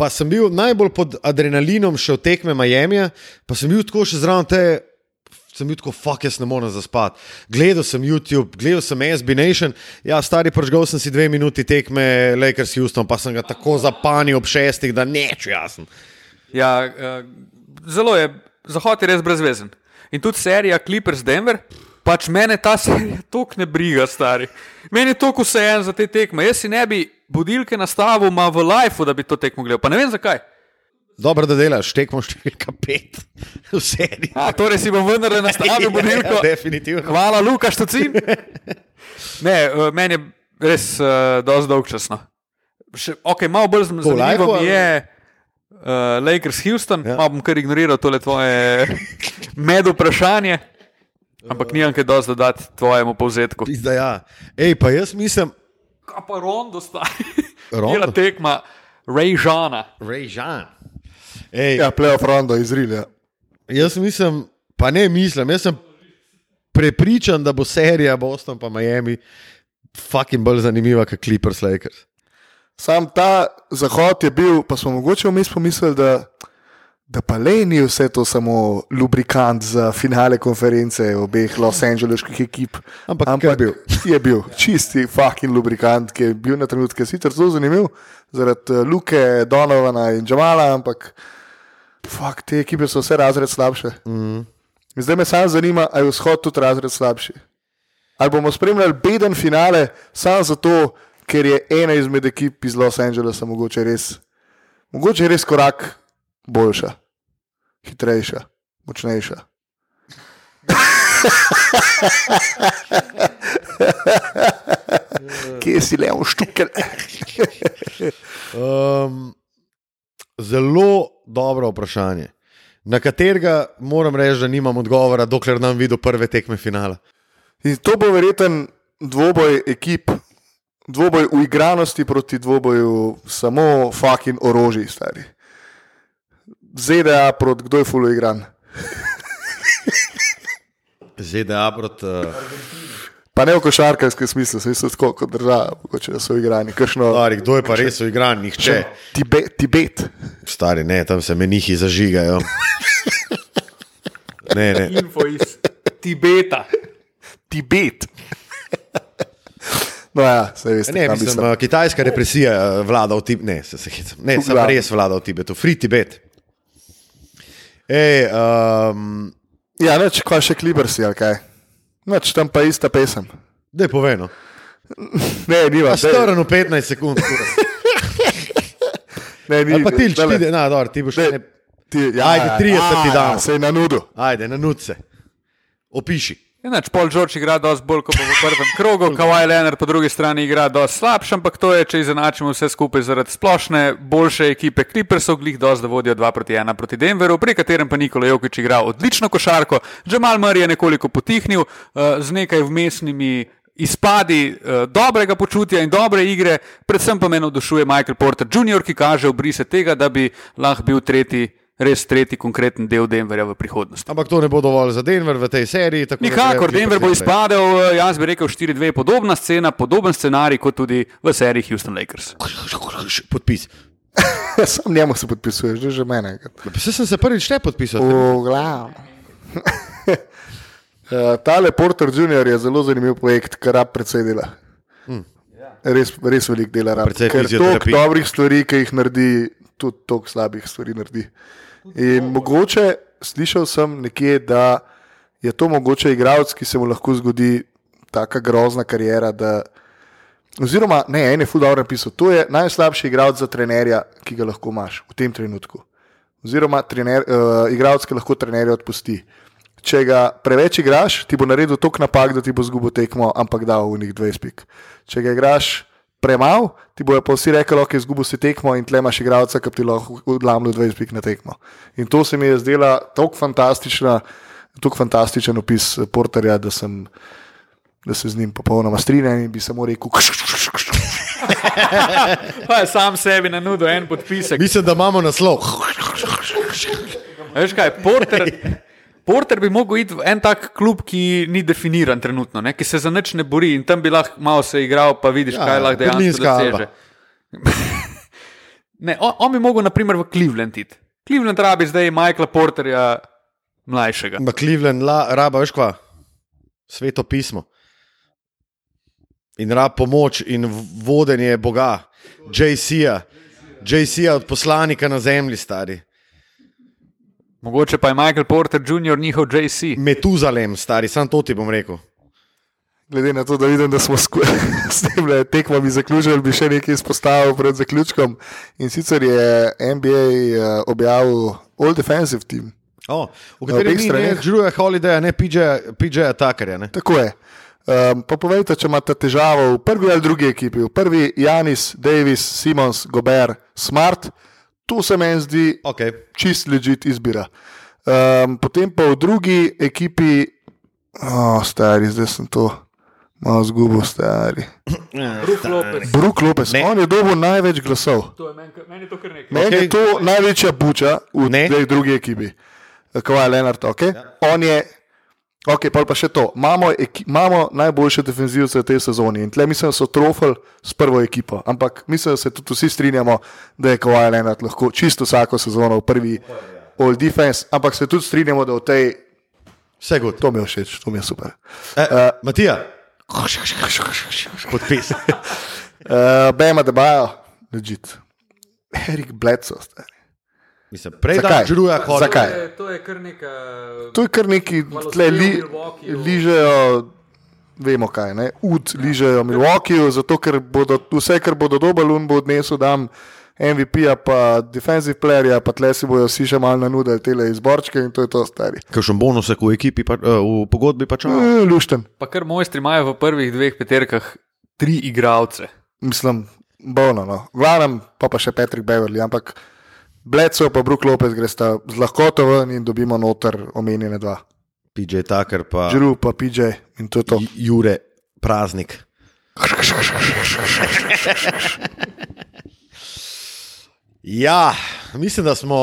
Speaker 2: pa sem bil najbolj pod adrenalinom še v tekme Miami, pa sem bil tako še zraven te. Sem bil tako, fuck, jaz ne morem zaspati. Gledal sem YouTube, gledal sem SB Nation, ja, stari pržgal sem si dve minuti tekme Lakers Houston, pa sem ga tako zapanil ob šestih, da neč jasen.
Speaker 3: Ja, uh, zelo je, zahod je res brezvezen. In tudi serija Clippers Denver, pač mene ta serija tok ne briga, stari. Meni je tok vseeno za te tekme. Jaz si ne bi budilke nastavil v lifeu, da bi to tekmo gledal. Pa ne vem zakaj.
Speaker 2: Dobro, da delaš, tekmo številka pet, v seriji.
Speaker 3: A, torej si bom vendar nastavil budilko.
Speaker 2: Ja, definitivno.
Speaker 3: Hvala, Lukaš, Tocin. Ne, uh, meni je res uh, dosti dolgčasno. Še, okay, malo bolj
Speaker 2: To
Speaker 3: zanimivo
Speaker 2: lifeu,
Speaker 3: mi je uh, Lakers Houston,
Speaker 2: Ja.
Speaker 3: bom kar ignoriral tole tvoje med vprašanje. Ampak nimam kaj dosti dodati tvojemu povzetku.
Speaker 2: Pizda, ja. Ej, pa jaz mislim,
Speaker 3: Kaj pa Rondo stari?
Speaker 2: Rondo?
Speaker 3: Bila tekma Ray Žana.
Speaker 2: Ray Jean. Ej,
Speaker 1: Ja, playoff rondo izrilja.
Speaker 2: Jaz mislim, pa ne mislim, jaz sem prepričan, da bo serija Boston pa Miami fucking bolj zanimiva kot Clippers Lakers.
Speaker 1: Sam ta zahod je bil, pa smo mogoče vmes pomislili, da, da pa le ni vse to samo lubrikant za finale konference obeh Los Angeleskih ekip.
Speaker 2: Ampak kaj je bil?
Speaker 1: Je bil čisti fucking lubrikant, ki je bil na trenutke sicer zelo zanimiv, zaradi eh, Luke, Donovana in Džamala, ampak fuck, te ekipe so vse razred slabše. Mm. Zdaj me samo zanima, ali je vzhod tudi razred slabši. Ali bomo spremljali beden finale samo zato, ker je ena izmed ekip iz Los Angelesa mogoče res, mogoče res korak boljša, hitrejša, močnejša. Kje si le v štukel?
Speaker 2: Um, zelo dobro vprašanje, na katerega moram reči, da nimam odgovora, dokler nam videl prve tekme finala.
Speaker 1: In to bo verjeten dvoboj ekip, dvoboj uigranosti proti dvoboju samo fucking orožji, stari. ZDA proti kdo je fulo igran.
Speaker 2: ZDA proti. Uh,
Speaker 1: Pa ne v košarkarskem smislu, saj so tako kot država, mogoče da so igrani. Kršno,
Speaker 2: stari, kdo je pa res uigran? Nihče.
Speaker 1: Tibet, Tibet.
Speaker 2: Stari, ne, tam se menihi zažigajo. Ne, ne.
Speaker 3: Info iz Tibeta.
Speaker 1: Tibet. No, ja, veste,
Speaker 2: Ne, mislim,
Speaker 1: mislim.
Speaker 2: uh, kitajska represija uh, vlada v Tibetu. Ne, se, se, hecam. ne
Speaker 1: V
Speaker 2: sem res vlada v Tibetu, free Tibet. Ej, um,
Speaker 1: Ja, neč, kaj še klibrsi, ali kaj. Neč, tam pa ista pesem.
Speaker 2: da je povedano.
Speaker 1: Ne, ni vas.
Speaker 2: Strn v 15 sekund.
Speaker 1: Ne, ni.
Speaker 2: Ali pa tilč,
Speaker 1: dale,
Speaker 2: ti, na, dobro, ti boš
Speaker 1: Ne.
Speaker 2: ne.
Speaker 1: Ti,
Speaker 2: Ajde, 30 ti damo.
Speaker 1: Se je na nudu.
Speaker 2: Ajde, na nuce. Opiši.
Speaker 3: Enač, Paul George igra dosti bolj kot v prvem krogu, Kawhi Leonard po drugi strani igra dosti slabše, ampak to je, če izenačimo vse skupaj zaradi splošne, boljše ekipe Clippersov, glih dosti, da vodijo 2 proti 1 proti Denveru, pri katerem pa Nikola Jokič igra odlično košarko, Jamal Murray je nekoliko potihnil uh, z nekaj vmesnimi. Izpadi uh, dobrega počutja in dobre igre, predvsem pa me navdušuje Michael Porter Jr., ki kaže obrise tega, da bi lahko bil tretji res tretji konkreten del Denverja v prihodnosti.
Speaker 2: Ampak to ne bo dovolj za Denver v tej seriji. tako da
Speaker 3: Nikakor, Denver bo izpadel, eh, jaz bi rekel 4-2, podobna scena, podoben scenarij kot tudi v seriji Houston Lakers.
Speaker 2: Podpis.
Speaker 1: Sam njemu se podpisuješ, že, že mene.
Speaker 2: Vse sem se prvič ne podpisal.
Speaker 1: V glavu. Uh, tale Porter Junior je zelo zanimiv projekt, kar rab precej dela. Res, res veliko dela rab. Ker toliko
Speaker 2: fizioterapije.
Speaker 1: dobrih stvari, ki jih naredi, tudi toliko slabih stvari naredi. In mogoče slišal sem nekje, da je to mogoče igralec, ki se mu lahko zgodi taka grozna karijera. Da, oziroma, ne, en je dobro napisal. To je najslabši igralec za trenerja, ki ga lahko imaš v tem trenutku. Oziroma, trener, uh, igralec, ki lahko trenerja odpusti. Če ga preveč igraš, ti bo naredil toliko napak, da ti bo zgubil tekmo, ampak dal v njih 20 pik. Če ga igraš premalo, ti bojo pa vsi rekli, je izgubil si tekmo in tle imaš igralca, ki ti lahko odlamlja 20 pik na tekmo. In to se mi je zdela tako fantastična, tako fantastičen opis eh, Porterja, da sem. Da se z njim popolnoma strinjam in bi samo rekel,
Speaker 3: Pa je sam sebi na nudo en podpisek.
Speaker 2: Mislim, da imamo naslov.
Speaker 3: Veš kaj, Porter, Porter bi mogel iti v en tak klub, ki ni definiran trenutno, ne? ki se za nič ne bori in tam bi lahko malo se igral, pa vidiš,
Speaker 2: Ja,
Speaker 3: ja, kaj lahko dejansko doseže. ne, on, on bi mogel, naprimer, v Cleveland iti. Cleveland rabi zdaj Michaela Porterja mlajšega.
Speaker 2: Ma Cleveland, la, raba, veš kva? Sveto pismo. In rab pomoč in vodenje Boga, JC-ja, JC-ja od poslanika na zemlji, stari.
Speaker 3: Mogoče pa je Michael Porter Jr. njihov JC.
Speaker 2: Metuzalem, stari, sam to ti bom rekel.
Speaker 1: glede na to, da vidim, da smo s tem tekmami zaključili, bi še nekaj izpostavil pred zaključkom. In sicer je NBA uh, objavil All Defensive Team.
Speaker 2: Oh, v katerem ni ne
Speaker 1: straneh.
Speaker 2: Drewa Holidaya, ne PJ-ja PJ Takarja. Ne?
Speaker 1: Tako je. Um, pa povejte, če imate težavo v prvi ali drugi ekipi. V prvi Janis, Davis, Simons, Gober, Smart, to se meni zdi
Speaker 2: Okay.
Speaker 1: čist ležit izbira. Um, potem pa v drugi ekipi, oh, stari, zdaj sem to malo zgubil, stari.
Speaker 3: Brook Lopez.
Speaker 1: Brook Lopez,
Speaker 2: Ne.
Speaker 1: on je dobil največ glasov.
Speaker 3: To je meni, meni je to kar nekaj.
Speaker 1: Meni okay. Je to največja buča v
Speaker 2: Ne.
Speaker 1: tej drugi ekipi, kot je Leonard. Okay? Ja. On je, ok, pol pa še to. Imamo, imamo najboljše defenzivce v tej sezoni in tle mislim, da so trofali s prvo ekipo. Ampak mislim, da se tudi vsi strinjamo, da je Kowal Leonard lahko čisto vsako sezono v prvi all defense, ampak se tudi strinjamo, da v tej,
Speaker 2: Vse gut.
Speaker 1: to mi je všeč, to mi je super.
Speaker 2: Eh, uh, Matija, podpis.
Speaker 1: Uh, Bema Debajo, ležit. Erik Bledsoe, stari.
Speaker 2: Mislim, prej da? Drewa Holidaya.
Speaker 1: Zakaj?
Speaker 3: To je kar nekaj.
Speaker 1: To je kar neki, tle li, ližejo, vemo kaj, ne, ud ližejo Milwaukeeju, zato ker bodo vse, kar bodo dobili, un bo odnesel dam MVP-ja, pa defensive playerja, pa tle si bojo vsi še malo nanudili tele izborčke in to je to stari.
Speaker 2: Kakšen bonus je v ekipi, pa, uh, v pogodbi pač.
Speaker 1: E, lušten,
Speaker 3: Pa kar mojstri imajo v prvih dveh peterkah tri igralce.
Speaker 1: mislim, bolno. No. Glavnem pa pa še Patrick Beverly, ampak Bledsoe pa Brook Lopez gre sta z lahkoto ven in dobimo noter omenjene dva.
Speaker 2: PJ Tucker, pa
Speaker 1: Drew pa PJ in to je to.
Speaker 2: Jure Praznik. Ja, mislim, da smo,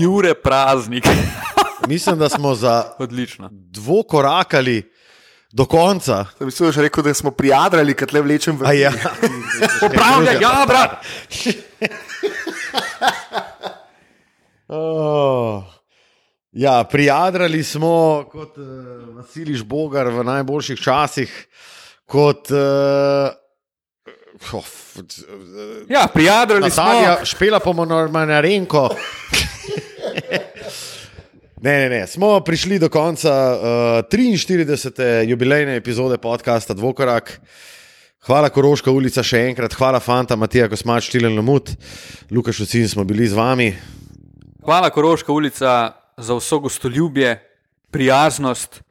Speaker 3: Jure praznik.
Speaker 2: mislim, da smo za
Speaker 3: Odlično.
Speaker 2: dvokorakali do konca.
Speaker 1: Da je rekel, da smo prijadrali, kad le vlečem v
Speaker 2: A ja.
Speaker 3: Popravlja, ja, brat.
Speaker 2: Oh. Ja, prijadrali smo kot uh, Vasiliš Bogar v najboljših časih, kot uh, oh,
Speaker 3: Ja, prijadrali smo.
Speaker 2: Natalija Špela Pomonorenko. Ne, ne, ne. Smo prišli do konca uh, 43. jubilejne epizode podcasta Dvokorak. Hvala, Koroška ulica, še enkrat. Hvala, Fanta, Matija Kosmač, Tilen Lomut, Lukaš Ocin smo bili z vami.
Speaker 3: Hvala, Koroška ulica, za vso gostoljubje, prijaznost,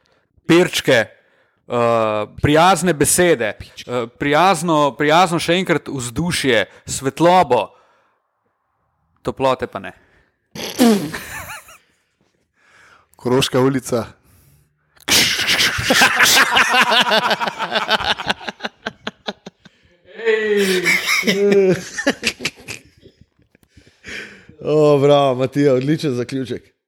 Speaker 3: perčke, uh, prijazne besede, uh, prijazno, prijazno še enkrat vzdušje, svetlobo, toplote pa ne.
Speaker 1: Koroška ulica.
Speaker 2: Oh, Bravo, Matija, odličen zaključek.